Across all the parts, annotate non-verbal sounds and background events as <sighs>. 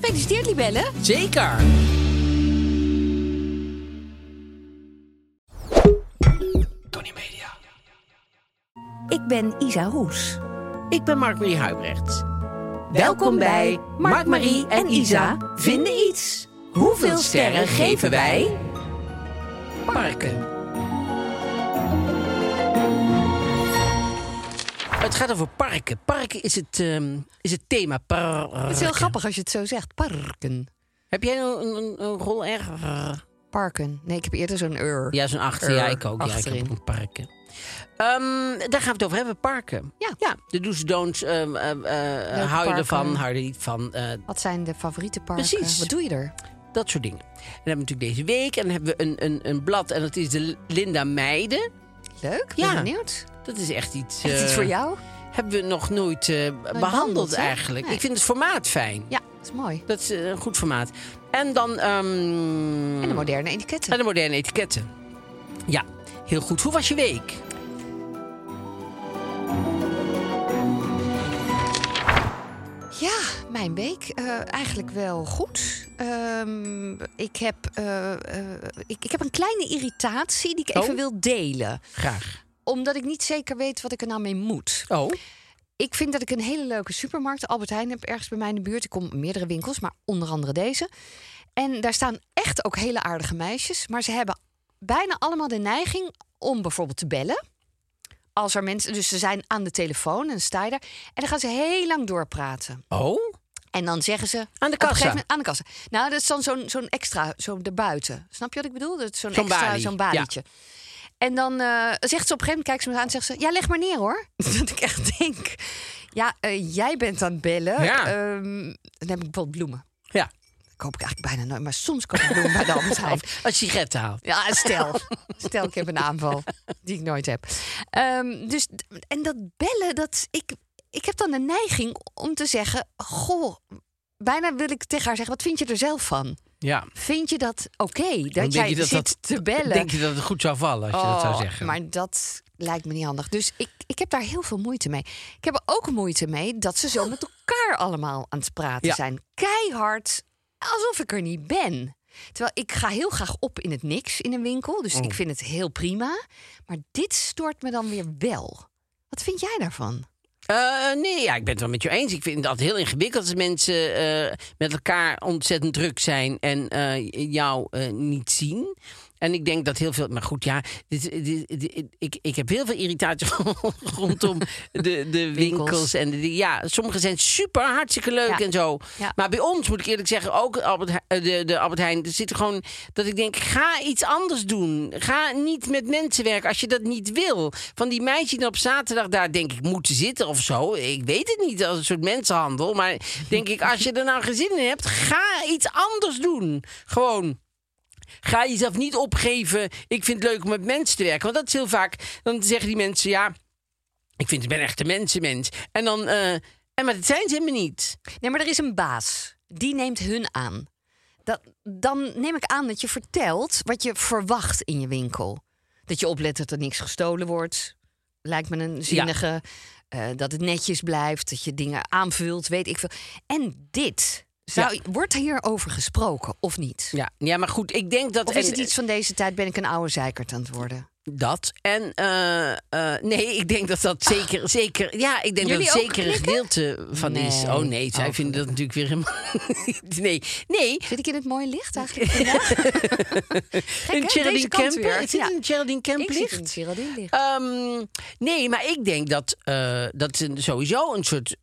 Gefeliciteerd, Libelle. Zeker! Tony Media. Ik ben Isa Roes. Ik ben Mark-Marie Huibrecht. Welkom bij Mark, Marie en Isa vinden iets. Hoeveel sterren geven wij? Parken. Het gaat over parken. Parken is het, ehm, is het thema. Parken. Het is heel grappig als je het zo zegt. Parken. Heb jij een, een, een rol erg? Parken. Nee, ik heb eerder zo'n ur. Ja, zo'n achter. Er Ja, ik ook. Ja, ik heb parken. Ehm, daar gaan we het over hebben. Parken. Ja. Ja, de do's don'ts. eh, hou je ervan, hou je er niet van. eh, Wat zijn de favoriete parken? Precies. Wat doe je er? dat soort dingen. En dan hebben we natuurlijk deze week. En dan hebben we een, een, een blad. En dat is de Linda Meijden. Leuk, ben Ja. benieuwd. Dat is echt iets... Echt iets eh, voor jou? Hebben we nog nooit eh, behandeld behandeld, eigenlijk. Nee. Ik vind het formaat fijn. Ja, dat is mooi. Dat is eh, een goed formaat. En dan... ehm, En de moderne etiketten. en de moderne etiketten. Ja, heel goed. Hoe was je week? Mijn week. eh, eigenlijk wel goed. Ehm, ik, heb, eh, eh, ik, ik heb een kleine irritatie die ik even Oh. wil delen. Graag. Omdat ik niet zeker weet wat ik er nou mee moet. Oh, Ik vind dat ik een hele leuke supermarkt, Albert Heijn, heb ergens bij mij in de buurt. Ik kom meerdere winkels, maar onder andere deze. En daar staan echt ook hele aardige meisjes. Maar ze hebben bijna allemaal de neiging om bijvoorbeeld te bellen. Als er mensen, dus ze zijn aan de telefoon en sta je daar. En dan gaan ze heel lang doorpraten. oh. En dan zeggen ze... Aan de kassa. moment- aan de kassa. Nou, dat is dan zo'n zo'n extra, zo erbuiten. Snap je wat ik bedoel? Dat is Zo'n extra, balie, zo'n balietje. En dan eh, zegt ze op een gegeven moment, kijkt ze me aan en zegt ze... Ja, leg maar neer hoor. <laughs> dat ik echt denk... Ja, eh, jij bent aan het bellen. Ja. Ehm, dan heb ik bijvoorbeeld bloemen. Ja. koop ik eigenlijk bijna nooit. Maar soms koop ik bloemen bij de <laughs> Albert Heijn. Als je sigaretten haalt. Ja, stel. <laughs> stel, ik heb een aanval die ik nooit heb. Ehm, dus, en dat bellen, dat, ik, ik heb dan de neiging om te zeggen... Goh, bijna wil ik tegen haar zeggen... Wat vind je er zelf van? Ja. Vind je dat oké? Dat jij dat zit dat- te bellen? Denk je dat het goed zou vallen als je dat zou Oh, zeggen? Maar dat lijkt me niet handig. Dus ik, ik heb daar heel veel moeite mee. Ik heb er ook moeite mee dat ze zo met elkaar allemaal aan het praten Ja. zijn. Keihard, alsof ik er niet ben. Terwijl ik ga heel graag op in het niks in een winkel. Dus Oh. ik vind het heel prima. Maar dit stoort me dan weer wel. Wat vind jij daarvan? Eh, nee, ja, ik ben het wel met je eens. Ik vind altijd heel ingewikkeld als mensen eh, met elkaar ontzettend druk zijn en eh, jou niet zien. En ik denk dat heel veel. Maar goed, ja. Dit, dit- dit- ik, ik heb heel veel irritatie <laughs> rondom de, de winkels. En de, ja, sommige zijn super hartstikke leuk Ja. en zo. Ja. Maar bij ons moet ik eerlijk zeggen, ook Albert, eh, de, de Albert Heijn. Er zit gewoon dat ik denk: ga iets anders doen. Ga niet met mensen werken als je dat niet wil. Van die meisjes die op zaterdag daar, denk ik, moeten zitten of zo. Ik weet het niet als een soort mensenhandel. Maar denk ik, als je er nou geen zin in hebt, ga iets anders doen. Gewoon. Ga jezelf niet opgeven. Ik vind het leuk om met mensen te werken. Want dat is heel vaak. Dan zeggen die mensen: ja, ik vind ik ben echt een mensenmens. En dan. eh, en maar dat zijn ze helemaal niet. Nee, maar er is een baas. Die neemt hun aan. Dat, dan neem ik aan dat je vertelt wat je verwacht in je winkel. Dat je oplet dat er niks gestolen wordt. Lijkt me een zinnige. Eh, dat het netjes blijft. Dat je dingen aanvult, weet ik veel. En dit. Zou, Wordt hierover gesproken of niet? Ja, ja, maar goed, ik denk dat. Of is en- het iets van deze tijd? Ben ik een oude zeikert aan het worden? Dat. En eh, eh, nee, ik denk dat dat zeker, zeker, ja, ik denk Jullie dat het zeker een gedeelte van is. Oh nee, zij Oh, vinden dat natuurlijk weer helemaal. <laughs> Nee, nee. Zit ik in het mooie licht eigenlijk? <laughs> Gek, Een? Geraldine weer. Het zit Ja. een Geraldine Kemp Ik zit licht. Geraldine licht. Ehm, nee, maar ik denk dat eh, dat een- sowieso een soort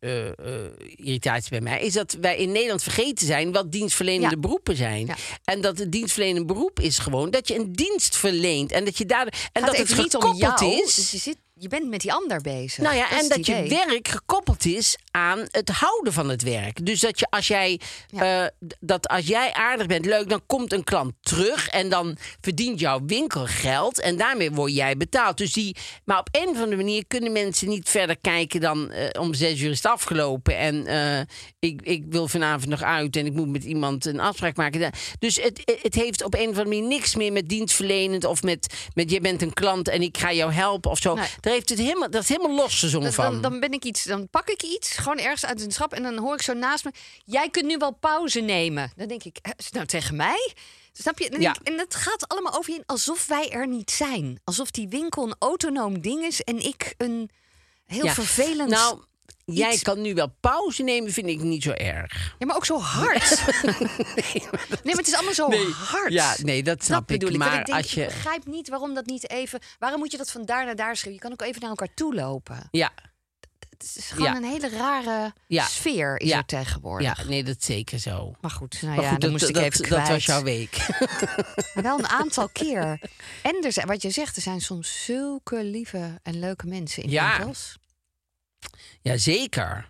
irritatie bij mij is dat wij in Nederland vergeten zijn wat dienstverlenende Ja. beroepen zijn. Ja. En dat het dienstverlenend beroep is gewoon dat je een dienst verleent en dat je daar en dat het niet om gekoppeld jou, is. dus je, zit, je bent met die ander bezig. Nou ja, en dat je werk gekoppeld is aan het houden van het werk. Dus dat je als jij Ja. eh, dat als jij aardig bent, leuk, dan komt een klant terug en dan verdient jouw winkel geld en daarmee word jij betaald. Dus die, maar op een of andere manier kunnen mensen niet verder kijken dan eh, om zes uur is het afgelopen en eh, ik, ik wil vanavond nog uit en ik moet met iemand een afspraak maken. Dus het, het heeft op een of andere manier niks meer met dienstverlenend of met, met je bent een klant en ik ga jou helpen of zo. Nee. Daar heeft het helemaal, dat is helemaal losgezongen van. dan, dan ben ik iets, dan pak ik iets, gewoon ergens uit een schap en dan hoor ik zo naast me. Jij kunt nu wel pauze nemen. Dan denk ik, is het nou tegen mij? Snap je? Ja. en dat gaat allemaal over je alsof wij er niet zijn. Alsof die winkel een autonoom ding is en ik een heel Ja. vervelend. Nou, jij kan nu wel pauze nemen, vind ik niet zo erg. ja, maar ook zo hard. nee, <laughs> <laughs> maar het is allemaal zo hard. Ja, nee, dat snap ik. ik. Maar ik denk, als je. ik begrijp niet waarom dat niet even. Waarom moet je dat van daar naar daar schrijven? Je kan ook even naar elkaar toe lopen. Ja, Het is gewoon Ja. een hele rare Ja. sfeer is Ja. er tegenwoordig. ja, nee, dat is zeker zo. Maar goed, nou Maar ja, goed, dan dat, moest ik dat, even dat kwijt. was jouw week. Maar wel een aantal keer. En er zijn, wat je zegt, er zijn soms zulke lieve en leuke mensen in Ja. winkels. ja, zeker.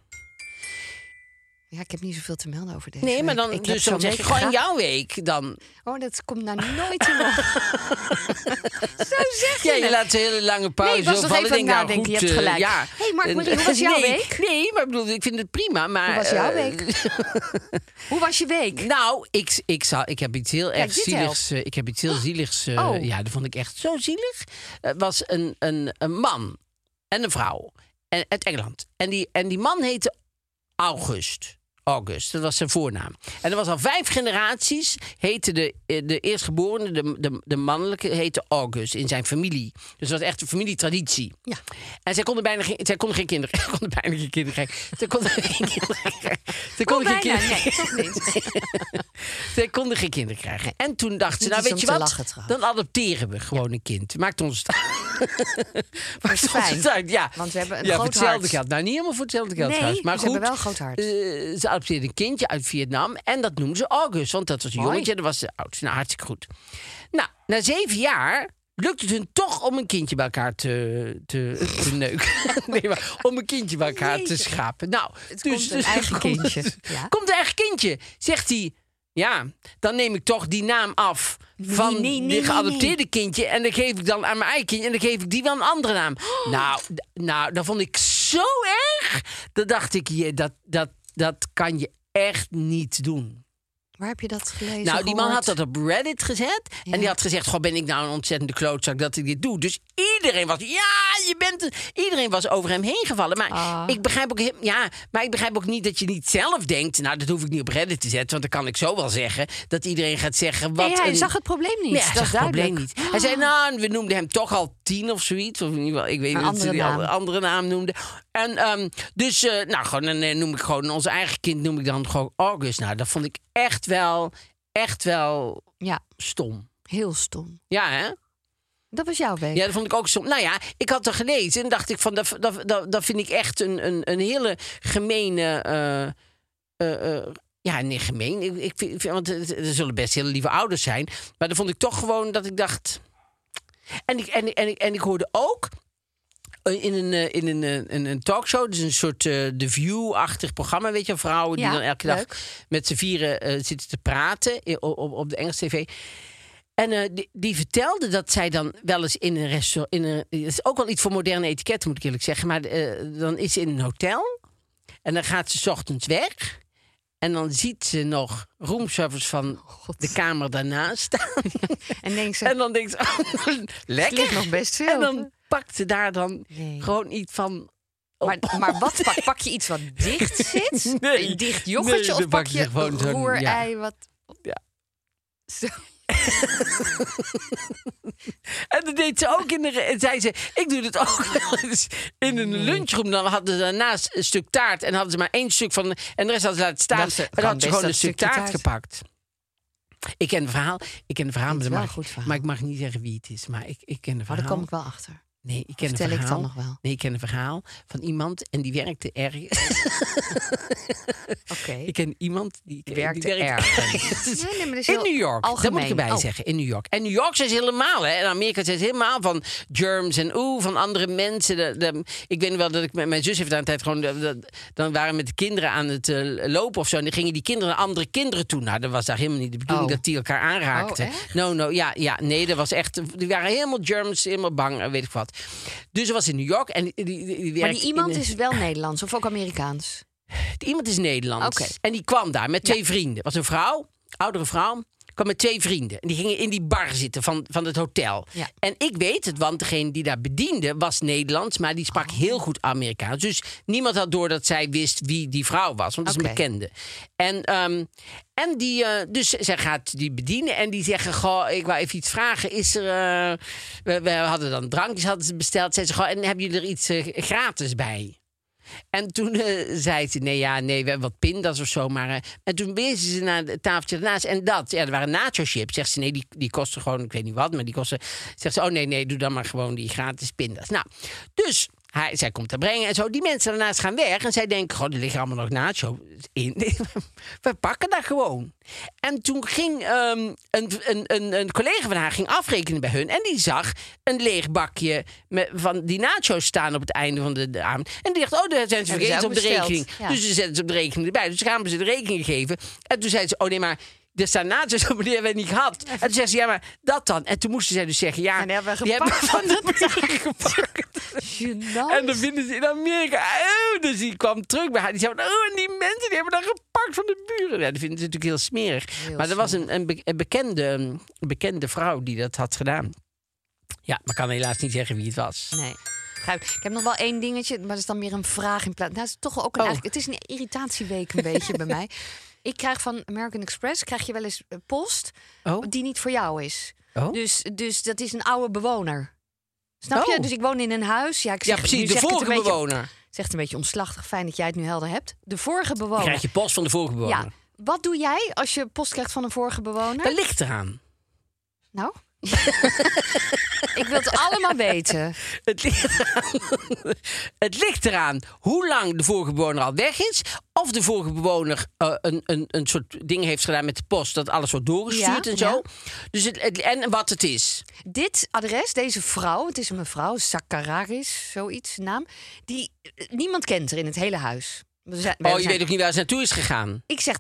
Ja, ik heb niet zoveel te melden over deze Nee, maar dan, Ik dus dan zeg week gewoon jouw week. Dan, Oh, dat komt nou nooit in. <laughs> Zo zeg je ja, je laat een hele lange pauze Nee, ik was vallen. even Ik nou, je hebt eh, gelijk. ja. Hey, Mark, En- Marie, hoe was <laughs> jouw nee, week? Nee, maar ik bedoel, ik vind het prima. Maar, Hoe was jouw eh, week? <laughs> Hoe was je week? Nou, ik, ik, zal, ik heb iets heel erg zieligs. eh, Ik heb iets heel zieligs. eh, Oh. Ja, dat vond ik echt zo zielig. Het was een, een, een man en een vrouw en, uit Engeland. En die, en die man heette August. August, dat was zijn voornaam. En er was al vijf generaties, heette de, eh, de eerstgeborene, de, de, de mannelijke, heette August in zijn familie. Dus dat was echt een familietraditie. Ja. En zij konden bijna geen, zij konden geen kinderen, <laughs> zij konden bijna geen kinderen krijgen. Zij konden geen kinderen krijgen. Oh, konden geen kinderen toch niet. <laughs> zij konden geen kinderen krijgen. En toen dachten ze, nou weet je wat, lachen dan adopteren we gewoon een kind. Maakt ons <laughs> ons fijn. het uit, ja. Want we hebben een ja, voor groot hetzelfde hart. geld. Nou, niet helemaal voor hetzelfde geld Nee, trouwens. Maar maar ze goed, hebben wel een groot hart. eh, ze adopteerde een kindje uit Vietnam. En dat noemden ze August. Want dat was een Mooi. jongetje en dat was de oudste. Nou, hartstikke goed. Nou, na zeven jaar lukt het hun toch om een kindje bij elkaar te, te, <laughs> te neuken. <laughs> nee, maar om een kindje bij elkaar te schapen. Nou, Het komt een eigen komt- kindje. Ja. Komt een eigen kindje. Zegt hij, ja, dan neem ik toch die naam af van nee, nee, die geadopteerde kindje. En dan geef ik dan aan mijn eigen kindje. En dan geef ik die wel een andere naam. <gasps> Nou, d- nou, dat vond ik zo erg. Dan dacht ik, je, dat, dat, dat kan je echt niet doen. Waar heb je dat gelezen? Nou, die man had dat op Reddit gezet. Ja. En die had gezegd: Goh, ben ik nou een ontzettende klootzak dat ik dit doe? Dus iedereen was, ja, je bent. het." Iedereen was over hem heen gevallen. Maar Ah. ik begrijp ook, ja, maar ik begrijp ook niet dat je niet zelf denkt. Nou, dat hoef ik niet op Reddit te zetten, want dan kan ik zo wel zeggen dat iedereen gaat zeggen. Wat Nee, hij een- zag het probleem niet. Nee, hij dat zag het probleem niet. Hij zei, nou, we noemden hem toch al tien of zoiets. Of in ieder geval, ik weet niet of ze andere die naam. andere, naam noemden. En um, dus, uh, nou, gewoon, dan uh, noem ik gewoon onze eigen kind, noem ik dan gewoon August. Nou, dat vond ik echt wel, echt wel Ja, stom. heel stom. Ja, hè? Dat was jouw week. Ja, dat vond ik ook stom. Nou ja, ik had er gelezen en dacht ik van, dat, dat, dat, dat vind ik echt een, een, een hele gemene... Uh, uh, ja, nee, gemeen. Ik, ik vind, want er zullen best hele lieve ouders zijn. Maar dan vond ik toch gewoon dat ik dacht... En ik, en, en, en ik hoorde ook in een, in een, in een talkshow, dus een soort uh, The View-achtig programma, weet je, vrouwen die dan elke leuk. dag met z'n vieren uh, zitten te praten op, op, op de Engelse tv. En uh, die, die, vertelde dat zij dan wel eens in een restaurant. In een, dat is ook wel iets voor moderne etiketten, moet ik eerlijk zeggen. Maar dan is ze in een hotel. En dan gaat ze 's ochtends weg. En dan ziet ze nog roomservice van God. de kamer daarnaast staan. <laughs> En denkt ze, en dan denkt ze, oh, lekker. nog best veel. En dan pakt ze daar dan Nee. gewoon iets van. Maar, maar wat pak, pak je iets wat dicht <laughs> zit? Nee. Een dicht yoghurtje Nee, of pak pak je gewoon roerei ja. wat... Ja. Zo. <laughs> En dat deed ze ook in de. Zei ze: Ik doe het ook wel eens in een lunchroom. Dan hadden ze daarnaast een stuk taart. En hadden ze maar één stuk van. En de rest hadden ze laten staan. En dan hadden ze gewoon een stuk taart, gepakt. Ik ken het verhaal. Ik ken het verhaal, maar, mag, maar ik mag niet zeggen wie het is. Maar ik, ik ken het verhaal. daar kom ik wel achter. Nee, ik ken Vertel een ik verhaal. dan nog wel? Nee, ik ken een verhaal van iemand en die werkte ergens. <laughs> Oké. ik ken iemand die, Die werkte werkte ergens. Nee, nee, maar dat is in New York. Dat moet ik algemeen. erbij Oh. zeggen. In New York. En New York zijn ze helemaal. Hè. En Amerika zijn ze helemaal van germs en oeh, van andere mensen. De, de- ik weet wel dat ik met mijn zus heeft daar een tijd gewoon. de- dan waren we met de kinderen aan het eh, lopen of zo. En dan gingen die kinderen naar andere kinderen toe. Nou, dat was daar helemaal niet de bedoeling Oh. dat die elkaar aanraakten. Oh? No, no, ja, ja, nee, dat was echt. Die waren helemaal germs, helemaal bang, weet ik wat. Dus ze was in New York en die, die, Maar die iemand is wel Nederlands of ook Amerikaans? Iemand is Nederlands. En die kwam daar met twee vrienden. was een vrouw, oudere vrouw. Kwam met twee vrienden. En die gingen in die bar zitten van, van het hotel. Ja. En ik weet het, want degene die daar bediende was Nederlands. Maar die sprak Oh. heel goed Amerikaans. Dus niemand had door dat zij wist wie die vrouw was. Want dat is een bekende. En, ehm, en die, eh, dus zij gaat die bedienen. En die zeggen, goh, ik wou even iets vragen. Is er... eh, we, we hadden dan drankjes hadden ze besteld. Zei ze, goh, en hebben jullie er iets eh, gratis bij? En toen eh, zei ze, nee, ja, nee, we hebben wat pindas of zo. Maar, eh, en toen wezen ze naar het tafeltje ernaast. En dat, ja, er waren nacho chips. Zegt ze, nee, die, die kosten gewoon, ik weet niet wat, maar die kosten... Zegt ze, oh nee, nee, doe dan maar gewoon die gratis pindas. Nou, dus hij, zij komt er brengen en zo. Die mensen daarnaast gaan weg. En zij denken, goh, er liggen allemaal nog nacho in. <laughs> We pakken dat gewoon. En toen ging ehm, een, een, een, een collega van haar ging afrekenen bij hun. En die zag een leeg bakje met, van die nacho's staan op het einde van de, de avond. En die dacht, oh, daar zijn ze vergeten op de rekening. ja. Dus ze zetten ze op de rekening erbij. Dus gaan ze de rekening geven. En toen zei ze, oh nee, maar... Staan nacho's <laughs> op, die hebben we niet gehad. En toen zei ze, ja, maar dat dan. En toen moesten zij dus zeggen, ja, En die hebben we die hebben van de buren <laughs> gepakt. En dan vinden ze in Amerika. Oh, dus die kwam terug bij haar. Die zei: Oh, en die mensen die hebben dat gepakt van de buren. Ja, dat vinden ze natuurlijk heel smerig. Heel maar er was een, een, be- een bekende, een bekende vrouw die dat had gedaan. Ja, maar kan helaas niet zeggen wie het was. Nee. Ik. Heb nog wel één dingetje, maar dat is dan meer een vraag in plaats. Nou, het is toch ook een, Oh. het is een irritatieweek een beetje bij mij. <laughs> Ik krijg van American Express krijg je wel eens eh, post Oh. die niet voor jou is. Oh. Dus, dus dat is een oude bewoner. Snap je? Oh. Dus ik woon in een huis. Ja, ik zeg, Ja, precies. nu De vorige beetje- bewoner. Zegt een beetje omslachtig. Fijn dat jij het nu helder hebt. De vorige Dan bewoner. krijg je post van de vorige bewoner. Ja. Wat doe jij als je post krijgt van een vorige bewoner? Dat ligt eraan. Nou? <laughs> ik wil het allemaal weten. Het ligt, <laughs> eraan. het ligt eraan hoe lang de vorige bewoner al weg is. Of de vorige bewoner eh, een, een, een soort ding heeft gedaan met de post. Dat alles wordt doorgestuurd Ja, en zo. ja. Dus het, het- en wat het is. Dit adres, deze vrouw, het is een mevrouw, Sakarakis, zoiets, naam. Die, eh, niemand kent er in het hele huis. We zijn- wij Oh, je zijn- weet ook niet waar ze naartoe is gegaan. Ik zeg,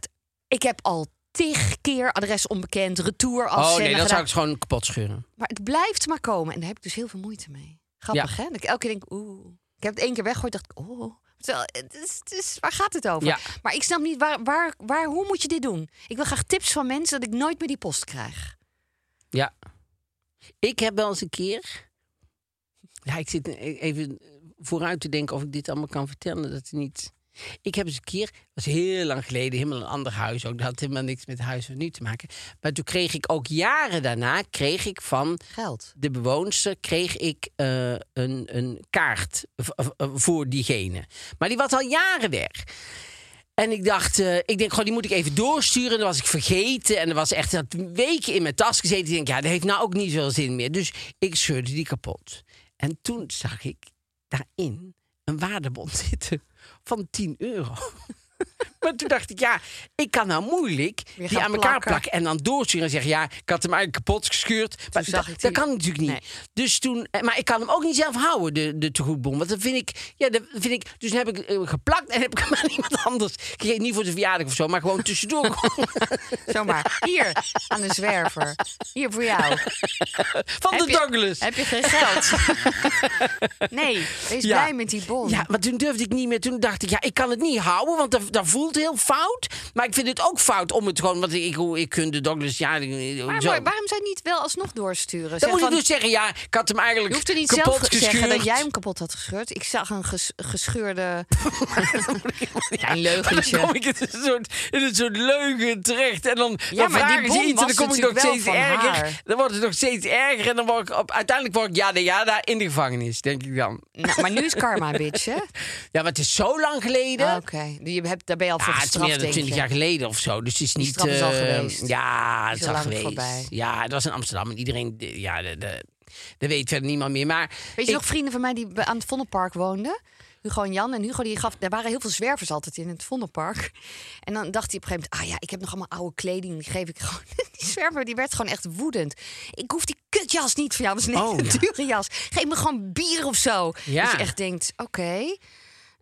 ik heb al tig keer adres onbekend, retour Oh afzenden nee, dat gedaan. zou ik gewoon kapot scheuren. Maar het blijft maar komen. En daar heb ik dus heel veel moeite mee. Grappig, hè? Dat ik elke keer denk, oeh. Ik heb het één keer weggegooid, dacht ik, oh. Terwijl, het is, het is, waar gaat het over? Ja. Maar ik snap niet, waar, waar, waar, hoe moet je dit doen? Ik wil graag tips van mensen dat ik nooit meer die post krijg. Ja. Ik heb wel eens een keer... Ja, ik zit even vooruit te denken of ik dit allemaal kan vertellen. Dat het niet... Ik heb eens een keer, dat was heel lang geleden, helemaal een ander huis ook. Dat had helemaal niks met huis van nu te maken. Maar toen kreeg ik ook jaren daarna, kreeg ik van Geld. de bewoonster kreeg ik eh, een, een kaart v- voor diegene. Maar die was al jaren weg. En ik dacht, eh, ik denk, gewoon die moet ik even doorsturen. En dan was ik vergeten. En er was echt dat weken in mijn tas gezeten. Ik denk, ja, dat heeft nou ook niet zoveel zin meer. Dus ik scheurde die kapot. En toen zag ik daarin een waardebon zitten van 10 euro. Maar toen dacht ik, ja, ik kan nou moeilijk die aan elkaar plakken. plakken en dan doorsturen en zeggen, ja, ik had hem eigenlijk kapot gescheurd. Maar dat, ik dat kan natuurlijk niet. Nee. Dus toen, eh, maar ik kan hem ook niet zelf houden, de, de tegoedbon. Want dat vind ik, ja, dat vind ik. Dus heb ik eh, geplakt en heb ik hem <laughs> aan iemand anders gegeven. Niet voor de verjaardag of zo, maar gewoon tussendoor. <laughs> Zomaar. Hier, aan de zwerver. Hier voor jou. van Heb de je- Douglas. Heb je geen geld? <laughs> nee, wees Ja. blij met die bon. Ja, maar toen durfde ik niet meer. Toen dacht ik, ja, ik kan het niet houden, want dat, dat voelt het heel fout. Maar ik vind het ook fout om het gewoon... Want ik, ik, ik kun de Douglas... Ja, Maar, zo. maar waarom zou je niet wel alsnog doorsturen? Dan Zeg moet ik van- dus zeggen, ja, ik had hem eigenlijk je hoeft er niet kapot zelf te zeggen dat jij hem kapot had gescheurd. Ik zag een ges- gescheurde... <laughs> Klein <laughs> leugentje. Dan kom ik in een soort, in een soort leugen terecht. En dan, Ja, dan maar die bom iets en dan kom ik nog steeds erger. haar. Dan wordt het nog steeds erger. En dan word ik op, uiteindelijk word ik ja, ja, daar in de gevangenis, denk ik dan. Nou, maar nu is karma, <laughs> bitch, hè? Ja, maar het is zo lang geleden. Oké, je hebt, daar ben je al voor Ja, het is meer dan denk 20 je. jaar geleden of zo. Dus het is Die niet. straf is al eh, geweest. Ja, het is al lang geweest. voorbij. Ja, dat was in Amsterdam en iedereen. Ja, de, de, dat weet verder niemand meer. Maar Weet je ik- nog vrienden van mij die bij- aan het Vondelpark woonden? Hugo en Jan. En Hugo die gaf, er waren heel veel zwervers altijd in het Vondelpark. En dan dacht hij op een gegeven moment, ah ja, ik heb nog allemaal oude kleding, die geef ik gewoon. <laughs> Die zwerver die werd gewoon echt woedend. Ik hoef die kutjas niet van jou, dat is een Oh, ja. dure jas. Geef me gewoon bier of zo. Ja. Dat je echt denkt, oké,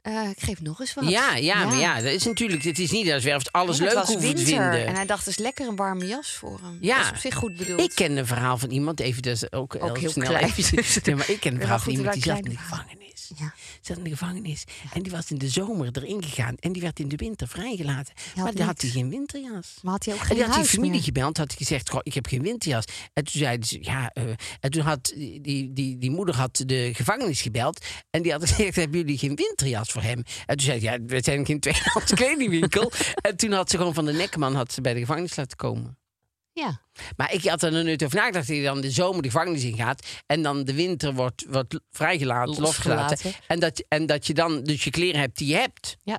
eh, ik geef nog eens wat. Ja, ja, maar ja, dat is natuurlijk. Het is niet dat zwerft alles En leuk te winter vinden. En hij dacht, is lekker een warme jas voor hem. Ja. Dat is op zich goed bedoeld. Ik ken een verhaal van iemand, even dus ook, Ook heel snel klein. even- <laughs> Nee, maar ik ken een verhaal van iemand die zat in de gevangenis. Ja. Zat in de gevangenis en die was in de zomer erin gegaan en die werd in de winter vrijgelaten. maar dan had hij geen winterjas. Maar had hij ook En geen die had die familie meer? gebeld, had hij gezegd, "Goh, ik heb geen winterjas. En toen zeiden ze, ja, eh, en toen had die, die, die, die moeder had de gevangenis gebeld en die had gezegd, hebben jullie geen winterjas voor hem? En toen zei hij, ja, we zijn geen <laughs> tweedehands kledingwinkel. en toen had ze gewoon van de nekman had ze bij de gevangenis laten komen. Ja. Maar ik had er nog nooit over nagedacht dat hij dan de zomer de gevangenis ingaat. En dan de winter wordt, wordt vrijgelaten, Losgelaten. losgelaten. En dat, en dat je dan dus je kleren hebt die je hebt. ja.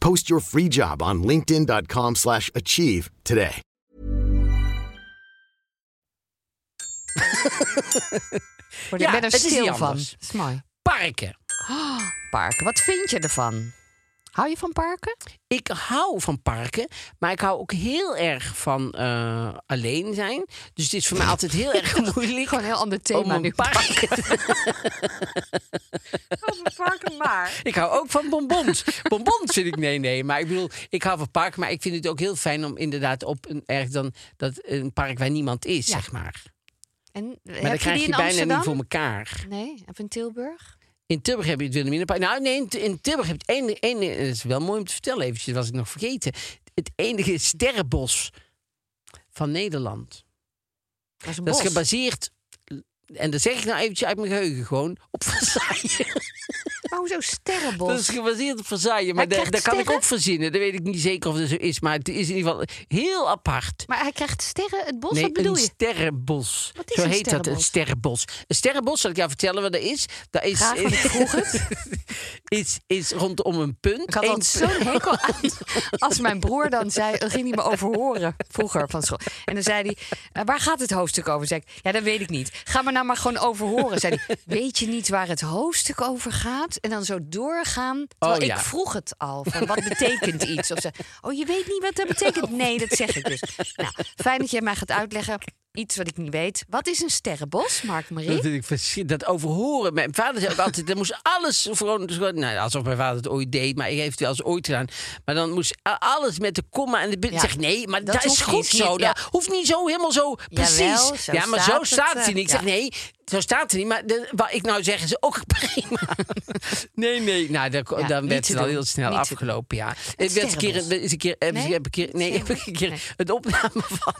Post your free job on linkedin.com/achieve slash achieve today. Word Ja, ik ben er stil van. is mooi. Parken. Parken, wat vind je ervan? Hou je van parken? Ik hou van parken, maar ik hou ook heel erg van eh, alleen zijn. Dus het is voor mij altijd heel erg <laughs> moeilijk. Gewoon een heel ander om thema een nu. park. <laughs> Over parken maar. Ik hou ook van bonbons. bonbons vind ik nee, nee. Maar ik bedoel, ik hou van parken. Maar ik vind het ook heel fijn om inderdaad op een erg dan dat een park waar niemand is, Ja. zeg maar. En Maar heb dan je krijg die je in bijna Amsterdam? niet voor elkaar. Nee, of in Tilburg? In Tilburg heb je het Wilhelminapark. Nou, nee, in, in Tilburg heb je het enige, enige... Dat is wel mooi om te vertellen eventjes, was ik nog vergeten. Het enige sterrenbos van Nederland. Dat is een Dat is gebaseerd... En dat zeg ik nou eventjes uit mijn geheugen gewoon. Op <laughs> Versailles. Maar hoezo sterrenbos? Dat is gebaseerd op Versailles. Maar dat, dat kan ik ook verzinnen. Dat weet ik niet zeker of dat zo is. Maar het is in ieder geval heel apart. Maar hij krijgt sterren, het bos, nee, wat bedoel een je? sterrenbos. Wat is Zo een heet dat, een sterrenbos? Een sterrenbos, zal ik jou vertellen wat dat is? Dat is, Graag, ik vroeg het. <laughs> is, is rondom een punt. Ik had Eén zo'n hekel aan. Als mijn broer dan zei, dan ging hij me overhoren vroeger van school. En dan zei hij, "Eh, waar gaat het hoofdstuk over? Zei ik, ja, dat weet ik niet. Ga me nou maar gewoon overhoren. Zei hij, weet je niet waar het hoofdstuk over gaat? En dan zo doorgaan. Terwijl Oh, ja. ik vroeg het al. Van, <laughs> wat betekent iets? Of ze, oh, je weet niet wat dat betekent? Nee, dat zeg ik dus. Nou, fijn dat jij mij gaat uitleggen. Iets wat ik niet weet. Wat is een sterrenbos, Mark Dat Marie? verschrikkelijk. Dat overhoren. Mijn vader zei altijd, er moest alles gewoon, nou, alsof mijn vader het ooit deed, maar hij heeft het wel eens ooit gedaan. Maar dan moest alles met de komma en de. Ja, zeg nee, maar dat dat, is goed niet, zo. ja. Dat hoeft niet zo helemaal zo precies. Jawel, zo ja, maar staat zo staat het eh, niet. Ik zeg nee, zo staat het niet. Maar de, wat ik nou zeg is ook <laughs> prima. nee, nee. Nou, dan, Ja, dan werd het al heel snel afgelopen. Ja. Ik werd een keer, een keer, heb, Nee? heb een keer, nee, heb ik een keer Nee. een opname <laughs> van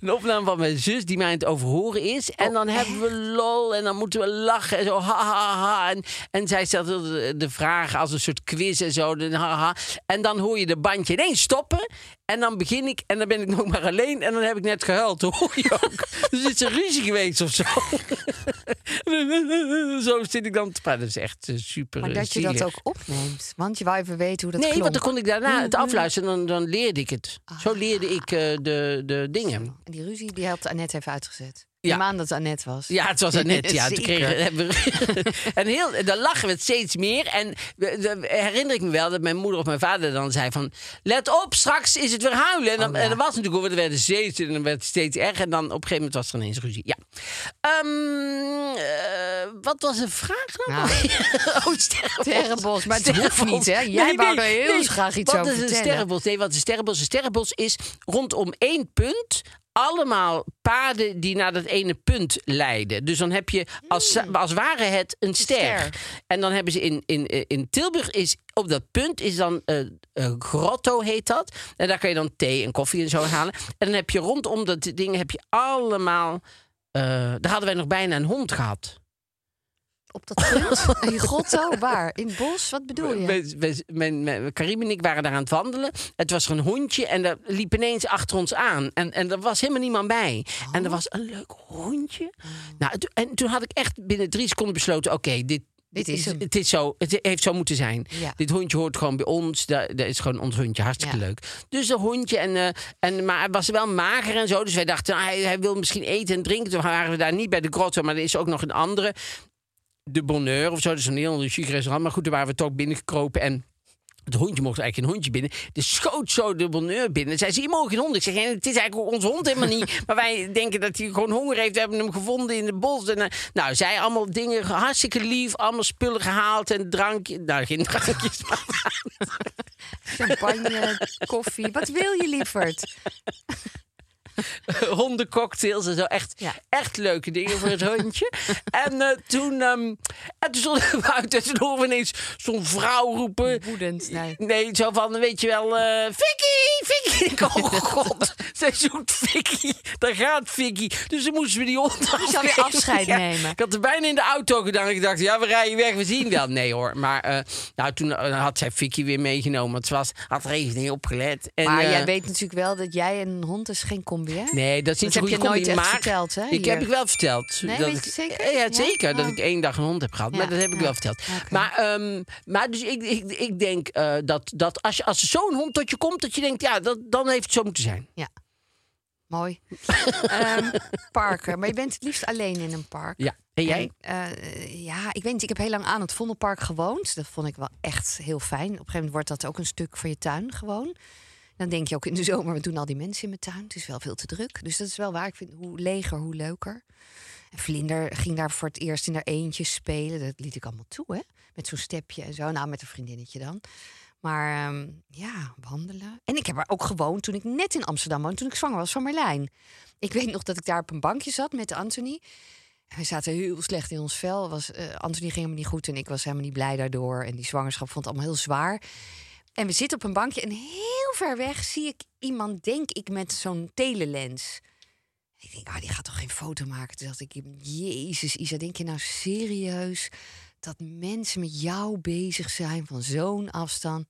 een opname van mijn zus die mij aan het overhoren is. En Oh, dan hebben we lol en dan moeten we lachen en zo ha ha ha. En, en zij stelt de, vragen als een soort quiz en zo. de ha, ha. En dan hoor je de bandje ineens stoppen. En dan begin ik en dan ben ik <laughs> nog maar alleen en dan heb ik net gehuild. Hoor je ook. <laughs> dus het is een ruzie geweest of zo. <laughs> zo zit ik dan te praten. Dat is echt eh, super Maar eh, dat je dat ook opneemt. Want je wou even weten hoe dat Nee, klonk. want dan kon ik daarna het mm. afluisteren en dan, dan leerde ik het. Zo leerde ik eh, de, de dingen. En die ruzie die had Annette even uitgezet. Ja. Ja. Neem aan dat het Annette was. Ja, het was net. Ja, toen kregen, we, <laughs> en heel, dan lachen we het steeds meer. En de- herinner ik me wel dat mijn moeder of mijn vader dan zei van... Let op, straks is het weer huilen. En, dan, Oh, ja. en dat was natuurlijk ook, er werden steeds, en dan werd het steeds erger. En dan op een gegeven moment was er ineens ruzie. Ja. Ehm, eh, wat was de vraag nou? <laughs> oh, sterrenbos. Sterrenbos, maar het hoeft niet, hè? Jij wou er heel graag iets wat over is een sterrenbos? Nee, wat is een sterrenbos? Een sterrenbos is rondom één punt allemaal paden die naar dat ene punt leiden. Dus dan heb je als, als ware het een ster. ster. En dan hebben ze in, in, in Tilburg is op dat punt is dan eh eh, grotto heet dat. En daar kan je dan thee en koffie en zo halen. En dan heb je rondom dat ding heb je allemaal. eh, daar hadden wij nog bijna een hond gehad. Op dat punt? <laughs> In grotto? Waar? In het bos? Wat bedoel je? We- we- Karim en ik waren daar aan het wandelen. Het was er een hondje en dat liep ineens achter ons aan. En, en er was helemaal niemand bij. En er was een leuk hondje. Nou, to- en toen had ik echt binnen drie seconden besloten... oké, dit, Dit is hem. Het, is zo, het heeft zo moeten zijn. Ja. Dit hondje hoort gewoon bij ons. Dat, dat is gewoon ons hondje. Hartstikke Ja. leuk. Dus een hondje. En, eh, en, maar hij was wel mager en zo. Dus wij dachten, ah, hij, hij wil misschien eten en drinken. Toen waren we daar niet bij de grotto. Maar er is ook nog een andere. De Bonheur of zo. Dat is een heel chic restaurant. Maar goed, daar waren we toch binnengekropen. En het hondje mocht eigenlijk een hondje binnen. Dus schoot zo de bonheur binnen. Zei ze, je mag geen hond. Ik zeg, "Nee, het is eigenlijk ook ons hond helemaal niet. <laughs> Maar wij denken dat hij gewoon honger heeft. We hebben hem gevonden in het bos. En, eh, nou, zij allemaal dingen, hartstikke lief. Allemaal spullen gehaald en drankje. Nou, geen drankjes, <laughs> Champagne, koffie. Wat wil je, lieverd? <laughs> hondencocktails en zo. Echt, Ja. echt leuke dingen voor het hondje. en, eh, toen, ehm, en toen stonden we buiten. En toen horen we ineens zo'n vrouw roepen. Woedend, nee. Nee, zo van, weet je wel, eh Vicky, Vicky. Oh <laughs> god, zij zoekt Vicky. Daar gaat Vicky. Dus dan moesten we die hond Moest je alweer afgeven. afscheid nemen? Ik had er bijna in de auto gedaan. Ik dacht, ja, we rijden weg, we zien wel. Nee hoor, maar eh, nou, toen had zij Vicky weer meegenomen. Want ze was, had er even niet opgelet. En, Maar jij weet natuurlijk wel dat jij en een hond is geen combi, hè? Nee, dat is niet Dat heb je nooit combi, echt maar verteld, hè, Ik heb ik wel verteld. Nee, dat ik, zeker? Ja, Ja? zeker. Dat Oh. ik één dag een hond heb gehad. Ja, Maar dat heb ik wel verteld. Maar, ehm, maar dus ik, ik, ik denk eh, dat, dat als, je, als zo'n hond tot je komt, dat je denkt, ja, dat, dan heeft het zo moeten zijn. Ja. Mooi. <laughs> Ehm, parken. Maar je bent het liefst alleen in een park. Ja. En jij? En, eh, ja, ik weet niet. Ik heb heel lang aan het Vondelpark gewoond. Dat vond ik wel echt heel fijn. Op een gegeven moment wordt dat ook een stuk van je tuin gewoon. Dan denk je ook in de zomer, wat doen al die mensen in mijn tuin? Het is wel veel te druk. Dus dat is wel waar. Ik vind hoe leger, hoe leuker. En Vlinder ging daar voor het eerst in haar eentje spelen. Dat liet ik allemaal toe, hè? Met zo'n stepje en zo. Nou, met een vriendinnetje dan. Maar ehm, ja, wandelen. En ik heb er ook gewoond toen ik net in Amsterdam woonde. Toen ik zwanger was van Marlijn. Ik weet nog dat ik daar op een bankje zat met Anthony. We zaten heel slecht in ons vel. Was, eh, Anthony ging helemaal niet goed en ik was helemaal niet blij daardoor. En die zwangerschap vond het allemaal heel zwaar. En we zitten op een bankje en heel ver weg zie ik iemand, denk ik, met zo'n telelens. Ik denk, ah, die gaat toch geen foto maken? Toen dacht ik, jezus Isa, denk je nou serieus dat mensen met jou bezig zijn van zo'n afstand?